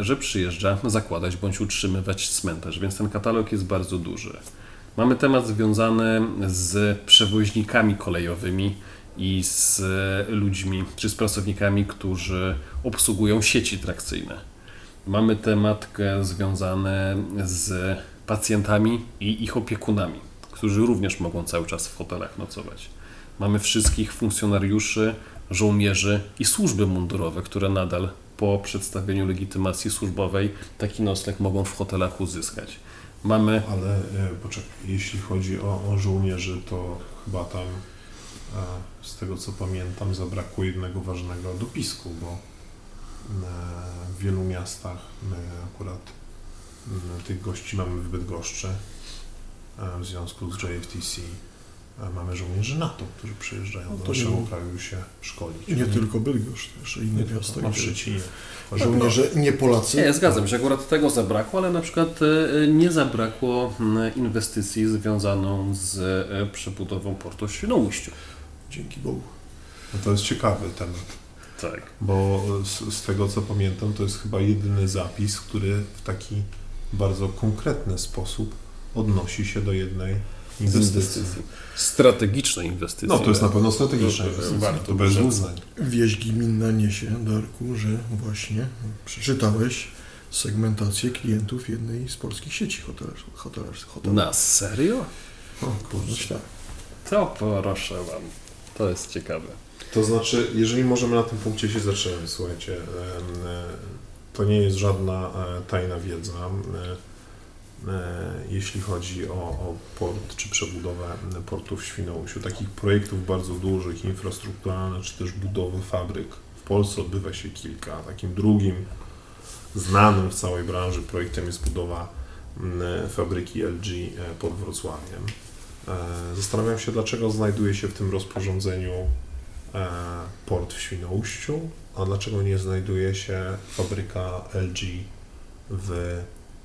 że przyjeżdża zakładać bądź utrzymywać cmentarz, więc ten katalog jest bardzo duży. Mamy temat związany z przewoźnikami kolejowymi i z ludźmi, czy z pracownikami, którzy obsługują sieci trakcyjne. Mamy temat związany z pacjentami i ich opiekunami, którzy również mogą cały czas w hotelach nocować. Mamy wszystkich funkcjonariuszy, żołnierzy i służby mundurowe, które nadal po przedstawieniu legitymacji służbowej taki nocleg mogą w hotelach uzyskać. Mamy... Ale e, poczekaj, jeśli chodzi o, o żołnierzy, to chyba tam e, z tego co pamiętam zabrakło jednego ważnego dopisku, bo e, w wielu miastach my akurat tych gości mamy w Bydgoszczy w związku z JFTC mamy żołnierzy NATO, którzy przyjeżdżają no do naszego nie... kraju się szkolić. Nie, nie tylko Bydgoszcz, też inne miasta. Na Szczecinie. Żołnierze nie Polacy. Nie, zgadzam się, akurat tego zabrakło, ale na przykład e, nie zabrakło inwestycji związaną z e, przebudową portu w Świnoujściu. Dzięki Bogu. No to jest ciekawy temat. Tak. Bo z, z tego co pamiętam, to jest chyba jedyny zapis, który w taki bardzo konkretny sposób odnosi się do jednej inwestycji. Strategicznej inwestycji. No to jest na pewno strategiczna inwestycja, Warto to bez uznań. Wieść gminna niesie, Darku, że właśnie przeczytałeś segmentację klientów jednej z polskich sieci hotelarskich. Na serio? O kurczę. Tak. To proszę Wam. To jest ciekawe. To znaczy, jeżeli możemy na tym punkcie się zatrzymać, słuchajcie, to nie jest żadna e, tajna wiedza. E, jeśli chodzi o, o, port czy przebudowę portu w Świnoujściu. Takich projektów bardzo dużych, infrastrukturalnych, czy też budowy fabryk w Polsce odbywa się kilka. Takim drugim znanym w całej branży projektem jest budowa fabryki LG e, pod Wrocławiem. E, zastanawiam się, dlaczego znajduje się w tym rozporządzeniu port w Świnoujściu, a dlaczego nie znajduje się fabryka LG w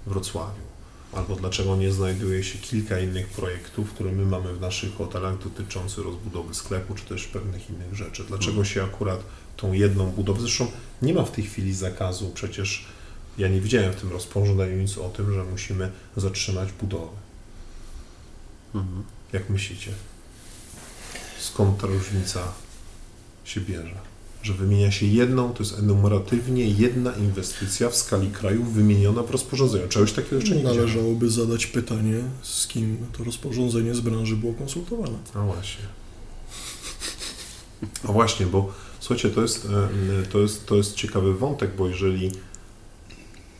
Wrocławiu albo dlaczego nie znajduje się kilka innych projektów, które my mamy w naszych hotelach dotyczących rozbudowy sklepu, czy też pewnych innych rzeczy. Dlaczego mhm. się akurat tą jedną budowę, zresztą nie ma w tej chwili zakazu, przecież ja nie widziałem w tym rozporządzeniu nic o tym, że musimy zatrzymać budowę. Mhm. Jak myślicie? Skąd ta różnica się bierze? Że wymienia się jedną, to jest enumeratywnie jedna inwestycja w skali kraju wymieniona w rozporządzeniu. Czegoś takiego jeszcze nie Należałoby zadać pytanie, z kim to rozporządzenie z branży było konsultowane. A właśnie. A właśnie, bo słuchajcie, to jest, to jest, to jest ciekawy wątek, bo jeżeli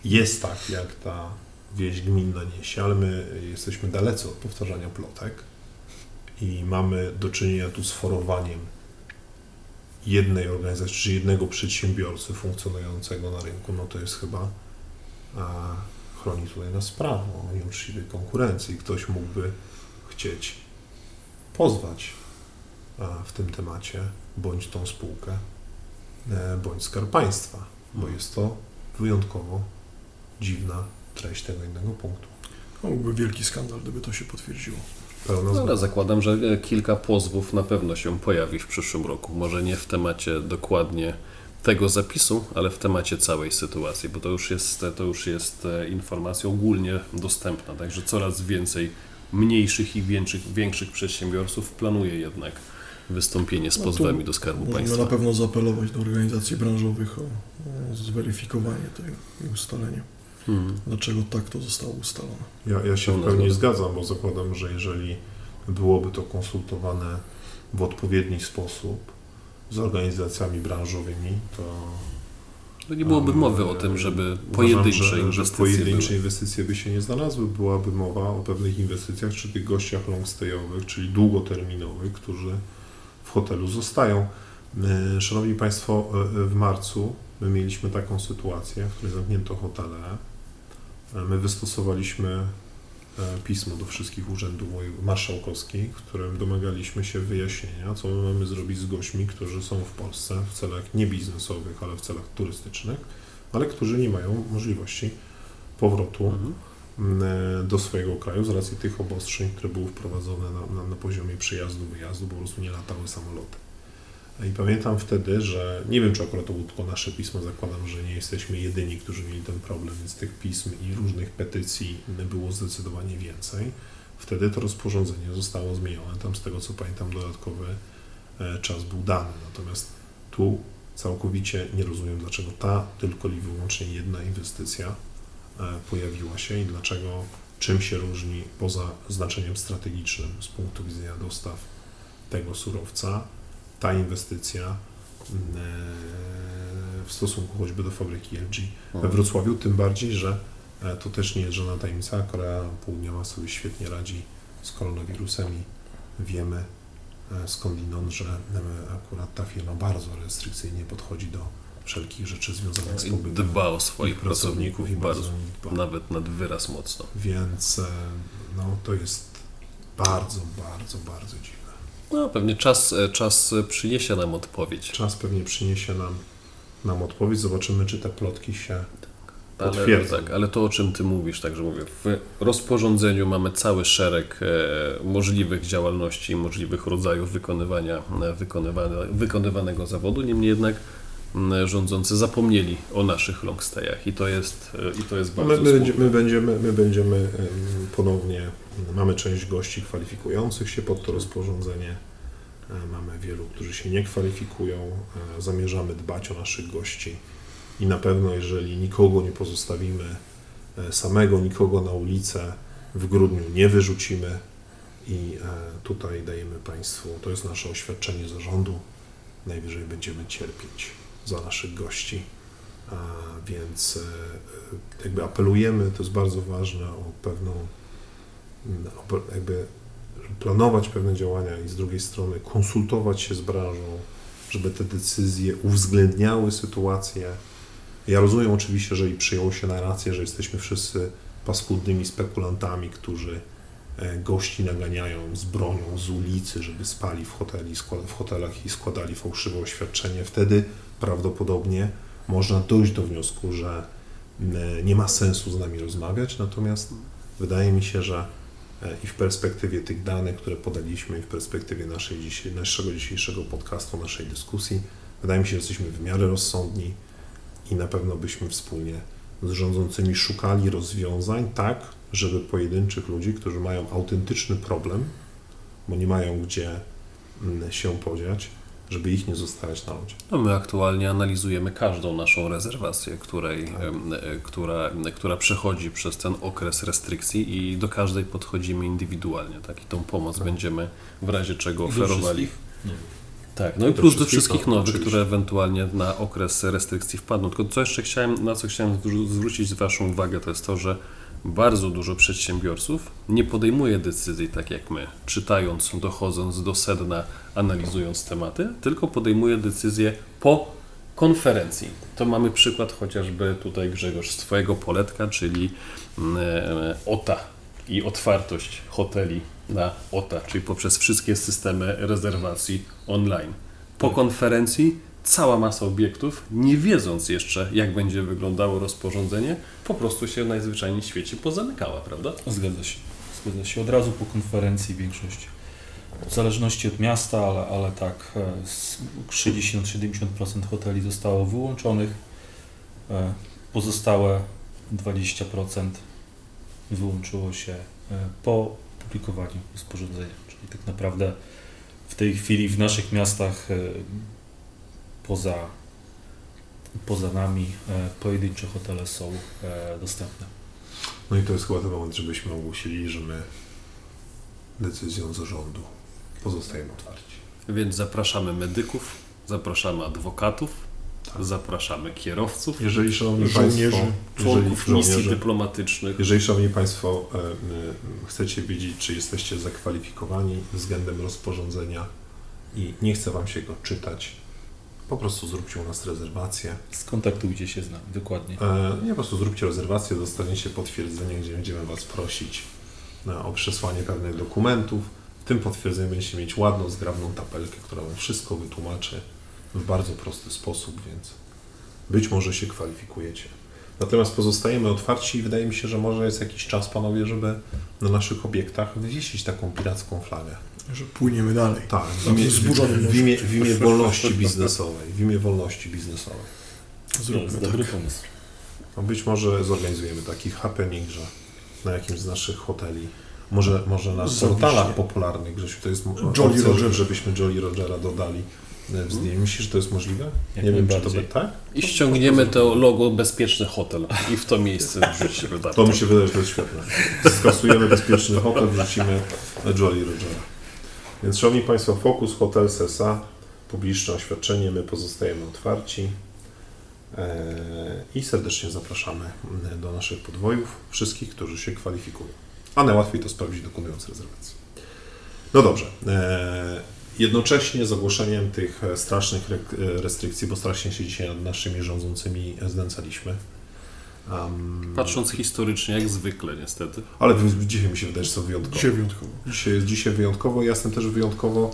jest tak, jak ta wieść gminna niesie, ale my jesteśmy dalecy od powtarzania plotek i mamy do czynienia tu z forowaniem jednej organizacji, czy jednego przedsiębiorcy funkcjonującego na rynku, no to jest chyba a, chroni tutaj nas prawo o nieuczciwej konkurencji. Ktoś mógłby chcieć pozwać a, w tym temacie bądź tą spółkę, e, bądź skarb państwa, bo jest to wyjątkowo dziwna treść tego innego punktu. Byłby wielki skandal, gdyby to się potwierdziło. Pełna No, zgoda. zakładam, że e, kilka pozwów na pewno się pojawi w przyszłym roku. Może nie w temacie dokładnie tego zapisu, ale w temacie całej sytuacji, bo to już jest, to już jest e, informacja ogólnie dostępna, także coraz więcej mniejszych i większych, większych przedsiębiorców planuje jednak wystąpienie z No pozwami do Skarbu Państwa. na pewno zaapelować do organizacji branżowych o, o zweryfikowanie tego i ustalenie, Hmm. dlaczego tak to zostało ustalone. Ja, ja się w Pełna pełni zgoda. zgadzam, bo zakładam, że jeżeli byłoby to konsultowane w odpowiedni sposób z organizacjami branżowymi, to No nie byłoby mowy o tym, żeby pojedyncze uważam, że, że inwestycje pojedyncze były. inwestycje by się nie znalazły. Byłaby mowa o pewnych inwestycjach, czy tych gościach longstayowych, czyli długoterminowych, którzy w hotelu zostają. E, Szanowni Państwo, e, e, w marcu my mieliśmy taką sytuację, w której zamknięto hotele. E, My wystosowaliśmy e, pismo do wszystkich urzędów marszałkowskich, w którym domagaliśmy się wyjaśnienia, co my mamy zrobić z gośćmi, którzy są w Polsce w celach nie biznesowych, ale w celach turystycznych, ale którzy nie mają możliwości powrotu Mhm. e, do swojego kraju z racji tych obostrzeń, które były wprowadzone na, na, na poziomie przyjazdu, wyjazdu, po prostu nie latały samoloty. I pamiętam wtedy, że nie wiem, czy akurat to było tylko nasze pismo, zakładam, że nie jesteśmy jedyni, którzy mieli ten problem, więc tych pism i różnych petycji było zdecydowanie więcej. Wtedy to rozporządzenie zostało zmienione. Tam z tego co pamiętam dodatkowy e, czas był dany. Natomiast tu całkowicie nie rozumiem, dlaczego ta tylko i wyłącznie jedna inwestycja e, pojawiła się i dlaczego czym się różni poza znaczeniem strategicznym z punktu widzenia dostaw tego surowca ta inwestycja mm, e, w stosunku choćby do fabryki LG we Mhm. Wrocławiu, tym bardziej, że e, to też nie jest żadna tajemnica. Korea Południowa sobie świetnie radzi z koronawirusem i wiemy e, skądinąd, że akurat ta firma bardzo restrykcyjnie podchodzi do wszelkich rzeczy związanych z I pobytem Dba o swoich ich pracowników i bardzo dba. nawet nad wyraz mocno. Więc no, to jest bardzo, bardzo, bardzo dziwne. No pewnie czas, e, czas przyniesie nam odpowiedź. Czas pewnie przyniesie nam, nam odpowiedź. Zobaczymy, czy te plotki się Ale, potwierdzą. tak, ale to o czym Ty mówisz, także mówię, w rozporządzeniu mamy cały szereg e, możliwych działalności, możliwych rodzajów wykonywania, e, wykonywane, wykonywanego zawodu, niemniej jednak rządzący zapomnieli o naszych longstayach i to jest, i to jest bardzo my, my, będziemy, my będziemy, my będziemy em, ponownie, mamy część gości kwalifikujących się pod to rozporządzenie, E, mamy wielu, którzy się nie kwalifikują, E, zamierzamy dbać o naszych gości i na pewno jeżeli nikogo nie pozostawimy e, samego, nikogo na ulicę w grudniu nie wyrzucimy i tutaj dajemy Państwu, to jest nasze oświadczenie zarządu, najwyżej będziemy cierpieć za naszych gości. Więc e, jakby apelujemy, to jest bardzo ważne, o pewną, mm, jakby planować pewne działania i z drugiej strony konsultować się z branżą, żeby te decyzje uwzględniały sytuację. Ja rozumiem oczywiście, że i przyjęło się narrację, że jesteśmy wszyscy paskudnymi spekulantami, którzy e, gości naganiają z bronią z ulicy, żeby spali w, hoteli, w hotelach i składali fałszywe oświadczenie. Wtedy prawdopodobnie można dojść do wniosku, że m, nie ma sensu z nami rozmawiać, natomiast wydaje mi się, że e, i w perspektywie tych danych, które podaliśmy, i w perspektywie naszej naszego dzisiejszego podcastu, naszej dyskusji, wydaje mi się, że jesteśmy w miarę rozsądni i na pewno byśmy wspólnie z rządzącymi szukali rozwiązań tak, żeby pojedynczych ludzi, którzy mają autentyczny problem, bo nie mają gdzie mm, się podziać, żeby ich nie zostawiać na lodzie. No my aktualnie analizujemy każdą naszą rezerwację, której, em, e, która, która przechodzi przez ten okres restrykcji i do każdej podchodzimy indywidualnie. Tak? I tą pomoc Tak. będziemy w razie czego oferowali. Tak, no i plus do wszystkich, no, nowych, oczywiście. które ewentualnie na okres restrykcji wpadną. Tylko co jeszcze chciałem, na co chciałem zwró- zwrócić Waszą uwagę, to jest to, że bardzo dużo przedsiębiorców nie podejmuje decyzji tak jak my, czytając, dochodząc do sedna, analizując tematy, tylko podejmuje decyzje po konferencji. To mamy przykład chociażby tutaj Grzegorz z Twojego poletka, czyli mm, e, OTA i otwartość hoteli na OTA, czyli poprzez wszystkie systemy rezerwacji online. Po konferencji cała masa obiektów, nie wiedząc jeszcze, jak będzie wyglądało rozporządzenie, po prostu się najzwyczajniej w świecie pozamykała, prawda? Zgadza się. Zgadza się. Od razu po konferencji większość, w zależności od miasta, ale, ale tak, e, z 60-70% hoteli zostało wyłączonych. e, Pozostałe 20% wyłączyło się e, po publikowaniu rozporządzenia. Czyli tak naprawdę w tej chwili w naszych miastach e, poza, poza nami e, pojedyncze hotele są e, dostępne. No i to jest chyba ten moment, żebyśmy ogłosili, że my decyzją zarządu pozostajemy otwarci. Więc zapraszamy medyków, zapraszamy adwokatów, Tak. zapraszamy kierowców, Jeżeli, szanowni Żołnierzy, Państwo, jeżeli, członków misji żołnierze, dyplomatycznych. jeżeli, szanowni Państwo, e, chcecie wiedzieć, czy jesteście zakwalifikowani względem rozporządzenia i nie chce Wam się go czytać, po prostu zróbcie u nas rezerwację. Skontaktujcie się z nami, dokładnie. E, Nie, po prostu zróbcie rezerwację, dostaniecie potwierdzenie, gdzie będziemy Was prosić e, o przesłanie pewnych dokumentów. W tym potwierdzeniu będziecie mieć ładną, zgrabną tabelkę, która Wam wszystko wytłumaczy w bardzo prosty sposób, więc być może się kwalifikujecie. Natomiast pozostajemy otwarci i wydaje mi się, że może jest jakiś czas, panowie, żeby na naszych obiektach wywiesić taką piracką flagę. Że płyniemy dalej. Tak, w imię, w, imię, w imię wolności biznesowej. W imię wolności biznesowej. To Zróbmy jest tak. dobry pomysł. No być może zorganizujemy taki happening, że na jakimś z naszych hoteli, może, może na Zawiśnie. portalach popularnych, Grzesiu, to jest Jolly opcja, Roger. żebyśmy Jolly Rogera dodali e, w zdjęciu. Myślisz, że to jest możliwe? Jak Nie wiem, czy to by tak? I ściągniemy to logo Bezpieczny Hotel i w to miejsce wrzucimy To mi się wydaje, że to jest świetne. Skasujemy bezpieczny hotel, wrzucimy Jolly Rogera. Więc szanowni Państwo, Focus Hotel Sesa, publiczne oświadczenie, my pozostajemy otwarci e, i serdecznie zapraszamy do naszych podwojów wszystkich, którzy się kwalifikują. A najłatwiej to sprawdzić dokonując rezerwacji. No dobrze. e, Jednocześnie z ogłoszeniem tych strasznych re- restrykcji, bo strasznie się dzisiaj nad naszymi rządzącymi znęcaliśmy. Um, Patrząc historycznie, jak zwykle niestety. ale dzisiaj mi się wydaje, że są wyjątkowo. Dzisiaj wyjątkowo. Dzisiaj jest dzisiaj wyjątkowo, ja jestem też wyjątkowo.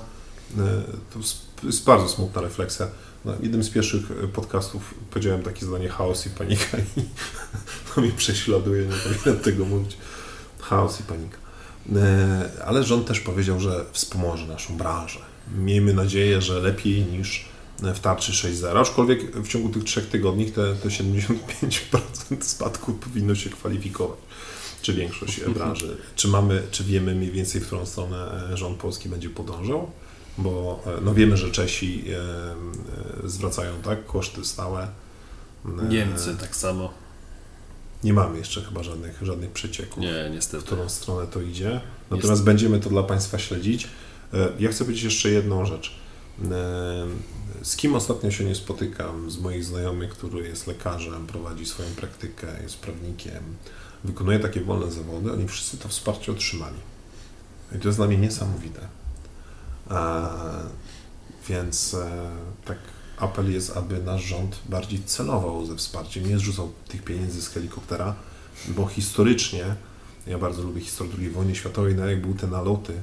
e, To jest- jest bardzo smutna refleksja. Na jednym z pierwszych e, podcastów powiedziałem takie zdanie chaos i panika i to mnie prześladuje, nie powinienem tego mówić. Chaos i panika. E, Ale rząd też powiedział, że wspomoże naszą branżę. Miejmy nadzieję, że lepiej niż w tarczy 6.0, aczkolwiek w ciągu tych trzech tygodni te, te 75% spadku powinno się kwalifikować czy większość branży. Czy mamy, czy wiemy mniej więcej, w którą stronę e, rząd polski będzie podążał? Bo e, no wiemy, że Czesi e, zwracają tak koszty stałe. Niemcy tak samo. Nie mamy jeszcze chyba żadnych, żadnych przecieków, Nie, w niestety. którą stronę to idzie. Natomiast będziemy to dla Państwa śledzić. Ja chcę powiedzieć jeszcze jedną rzecz. E, Z kim ostatnio się nie spotykam? Z moich znajomych, który jest lekarzem, prowadzi swoją praktykę, jest prawnikiem, wykonuje takie wolne zawody, oni wszyscy to wsparcie otrzymali. I to jest dla mnie niesamowite. E, Więc e, tak apel jest, aby nasz rząd bardziej celował ze wsparciem, nie zrzucał tych pieniędzy z helikoptera, bo historycznie, ja bardzo lubię historię II wojny światowej, no jak były te naloty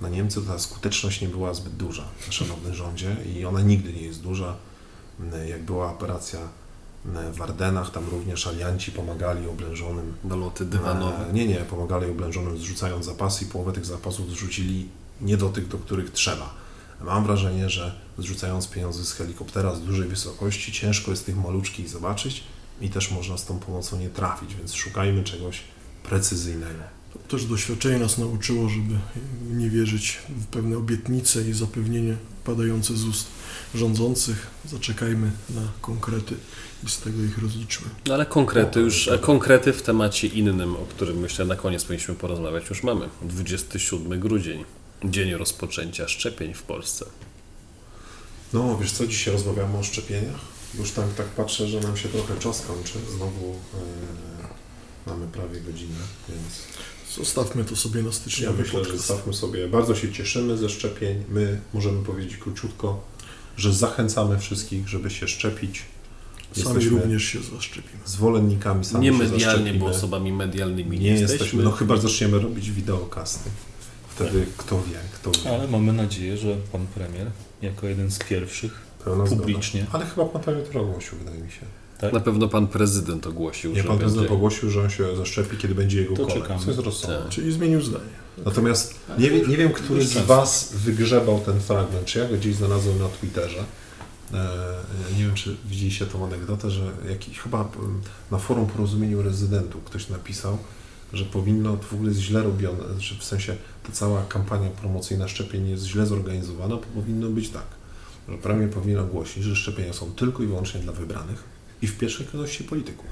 na Niemcy, ta skuteczność nie była zbyt duża, szanowny rządzie, i ona nigdy nie jest duża. Jak była operacja w Ardenach, tam również alianci pomagali oblężonym Naloty dywanowe. E, Nie, nie, pomagali oblężonym zrzucając zapasy i połowę tych zapasów zrzucili nie do tych, do których trzeba. Mam wrażenie, że zrzucając pieniądze z helikoptera z dużej wysokości, ciężko jest tych maluczkich zobaczyć i też można z tą pomocą nie trafić, więc szukajmy czegoś precyzyjnego. To też doświadczenie nas nauczyło, żeby nie wierzyć w pewne obietnice i zapewnienie padające z ust rządzących. Zaczekajmy na konkrety i z tego ich rozliczmy. No ale konkrety już, a konkrety w temacie innym, o którym myślę na koniec powinniśmy porozmawiać, już mamy. 27 grudzień, dzień rozpoczęcia szczepień w Polsce. No, wiesz co, dzisiaj rozmawiamy o szczepieniach. Już tak, tak patrzę, że nam się trochę czas kończy. Znowu Mamy prawie godzinę, więc Zostawmy to sobie na ja styczniowy myślę, że podcast. zostawmy sobie. Bardzo się cieszymy ze szczepień. My możemy powiedzieć króciutko, że zachęcamy wszystkich, żeby się szczepić. Sami Jesteśmy również się zaszczepimy. zwolennikami sami Nie się medialnie, zaszczepimy. bo osobami medialnymi Nie jesteśmy, no chyba zaczniemy robić wideokasty. Wtedy kto wie, kto wie. Ale mamy nadzieję, że pan premier, jako jeden z pierwszych, Pełna publicznie. Zgoda. Ale chyba pan premier to ogłosił, wydaje mi się. Na pewno pan prezydent ogłosił, Nie, że pan prezydent będzie... ogłosił, że on się zaszczepi, kiedy będzie jego To kolej. Co jest rozsądne. Tak. Czyli zmienił zdanie. Natomiast nie, wie- nie wiem, który z. Was wygrzebał ten fragment, czy ja go gdzieś znalazłem na Twitterze. E, nie wiem, czy widzieliście tą anegdotę, że jakiś, chyba na forum porozumieniu rezydentów ktoś napisał, że powinno, to w ogóle jest źle robione, że w sensie ta cała kampania promocyjna szczepień jest źle zorganizowana, bo powinno być tak, że premier powinien ogłosić, że szczepienia są tylko i wyłącznie dla wybranych i w pierwszej kolejności polityków.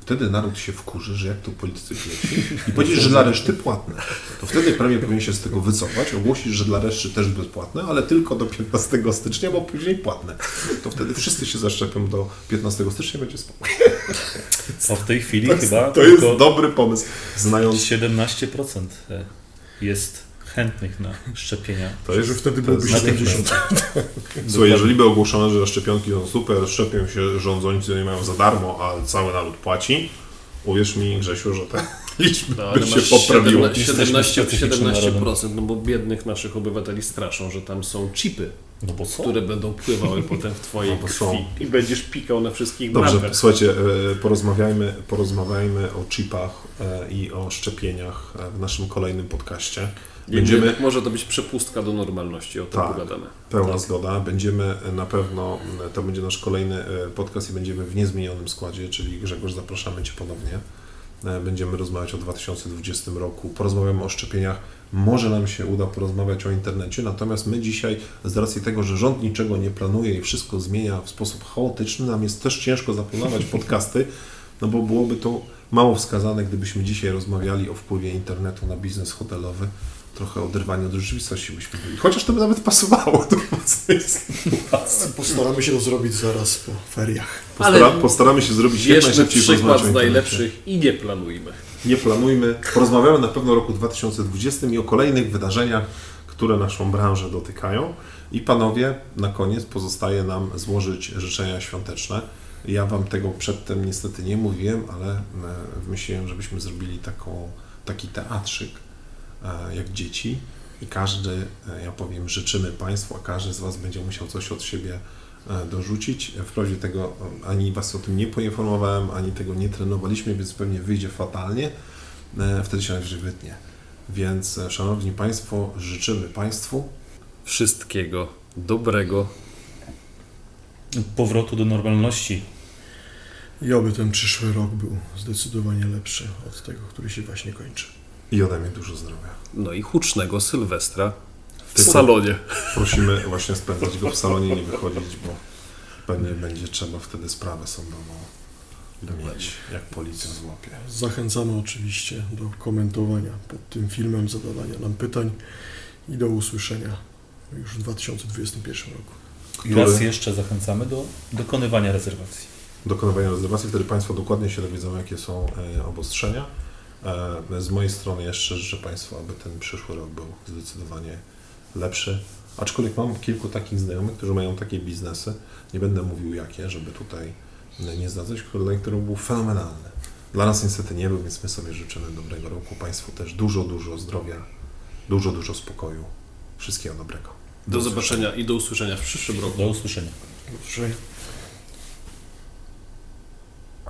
Wtedy naród się wkurzy, że jak tu politycy pieci i powiedzieć, że dla reszty płatne. To wtedy premier powinien się z tego wycofać, ogłosić, że dla reszty też bezpłatne, ale tylko do 15 stycznia, bo później płatne. To wtedy wszyscy się zaszczepią do 15 stycznia, będzie spokój. a w tej chwili To chyba to jest dobry pomysł, znając... 17% jest chętnych na szczepienia. To jest, że wtedy jest 70. Słuchaj, jeżeli by ogłoszono, że szczepionki są super, szczepią się rządzący, nie mają za darmo, a cały naród płaci, uwierz mi, Grzesiu, że te liczby No, ale by się poprawiły. 17%, Jesteśmy specyficznym 17%, no bo biednych naszych obywateli straszą, że tam są chipy, No bo co? które będą pływały potem w twojej No krwi i będziesz pikał na wszystkich Dobrze, bramkach. słuchajcie, e, porozmawiajmy, porozmawiajmy o chipach e, i o szczepieniach e, w naszym kolejnym podcaście. Będziemy... Będziemy, Może to być przepustka do normalności, o tym Tak. pogadamy. pełna Tak. zgoda, będziemy e, na pewno, e, to będzie nasz kolejny e, podcast i będziemy w niezmienionym składzie, czyli Grzegorz, zapraszamy Cię ponownie. Będziemy rozmawiać o 2020 roku, porozmawiamy o szczepieniach. Może nam się uda porozmawiać o internecie, natomiast my dzisiaj, z racji tego, że rząd niczego nie planuje i wszystko zmienia w sposób chaotyczny, nam jest też ciężko zaplanować podcasty, no bo byłoby to mało wskazane, gdybyśmy dzisiaj rozmawiali o wpływie internetu na biznes hotelowy. Trochę oderwaniu od rzeczywistości byśmy byli. Chociaż to by nawet pasowało do sytuacji. Postaramy się to zrobić zaraz po feriach. Postara, Ale postaramy się zrobić jak najszybciej przykład z najlepszych i nie planujmy. Nie planujmy. Porozmawiamy na pewno o roku 2020 i o kolejnych wydarzeniach, które naszą branżę dotykają. I panowie, na koniec pozostaje nam złożyć życzenia świąteczne. Ja wam tego przedtem niestety nie mówiłem, ale e, wymyśliłem, żebyśmy zrobili taką, taki teatrzyk jak dzieci i każdy, e, ja powiem, życzymy Państwu, a każdy z Was będzie musiał coś od siebie e, dorzucić. Wprawdzie tego e, ani Was o tym nie poinformowałem, ani tego nie trenowaliśmy, więc pewnie wyjdzie fatalnie. E, Wtedy się najwyżej wytnie. Więc, e, Szanowni Państwo, życzymy Państwu Wszystkiego dobrego. Powrotu do normalności. I oby ten przyszły rok był zdecydowanie lepszy od tego, który się właśnie kończy. I ode mnie dużo zdrowia. No i hucznego Sylwestra w Ty- salonie. Prosimy właśnie spędzać go w salonie, nie wychodzić, bo pewnie będzie trzeba wtedy sprawę sądową mieć, jak policja złapie. Zachęcamy oczywiście do komentowania pod tym filmem, zadawania nam pytań i do usłyszenia już w 2021 roku. I raz jeszcze zachęcamy do dokonywania rezerwacji. dokonywania rezerwacji, wtedy Państwo dokładnie się dowiedzą, jakie są e, obostrzenia. E, Z mojej strony jeszcze życzę Państwu, aby ten przyszły rok był zdecydowanie lepszy. Aczkolwiek mam kilku takich znajomych, którzy mają takie biznesy, nie będę mówił jakie, żeby tutaj nie zdradzać, który, który był fenomenalny. Dla nas niestety nie był, więc my sobie życzymy dobrego roku. Państwu też dużo, dużo zdrowia, dużo, dużo spokoju. Wszystkiego dobrego. Do zobaczenia i do usłyszenia w przyszłym roku. Do usłyszenia. Dobrze.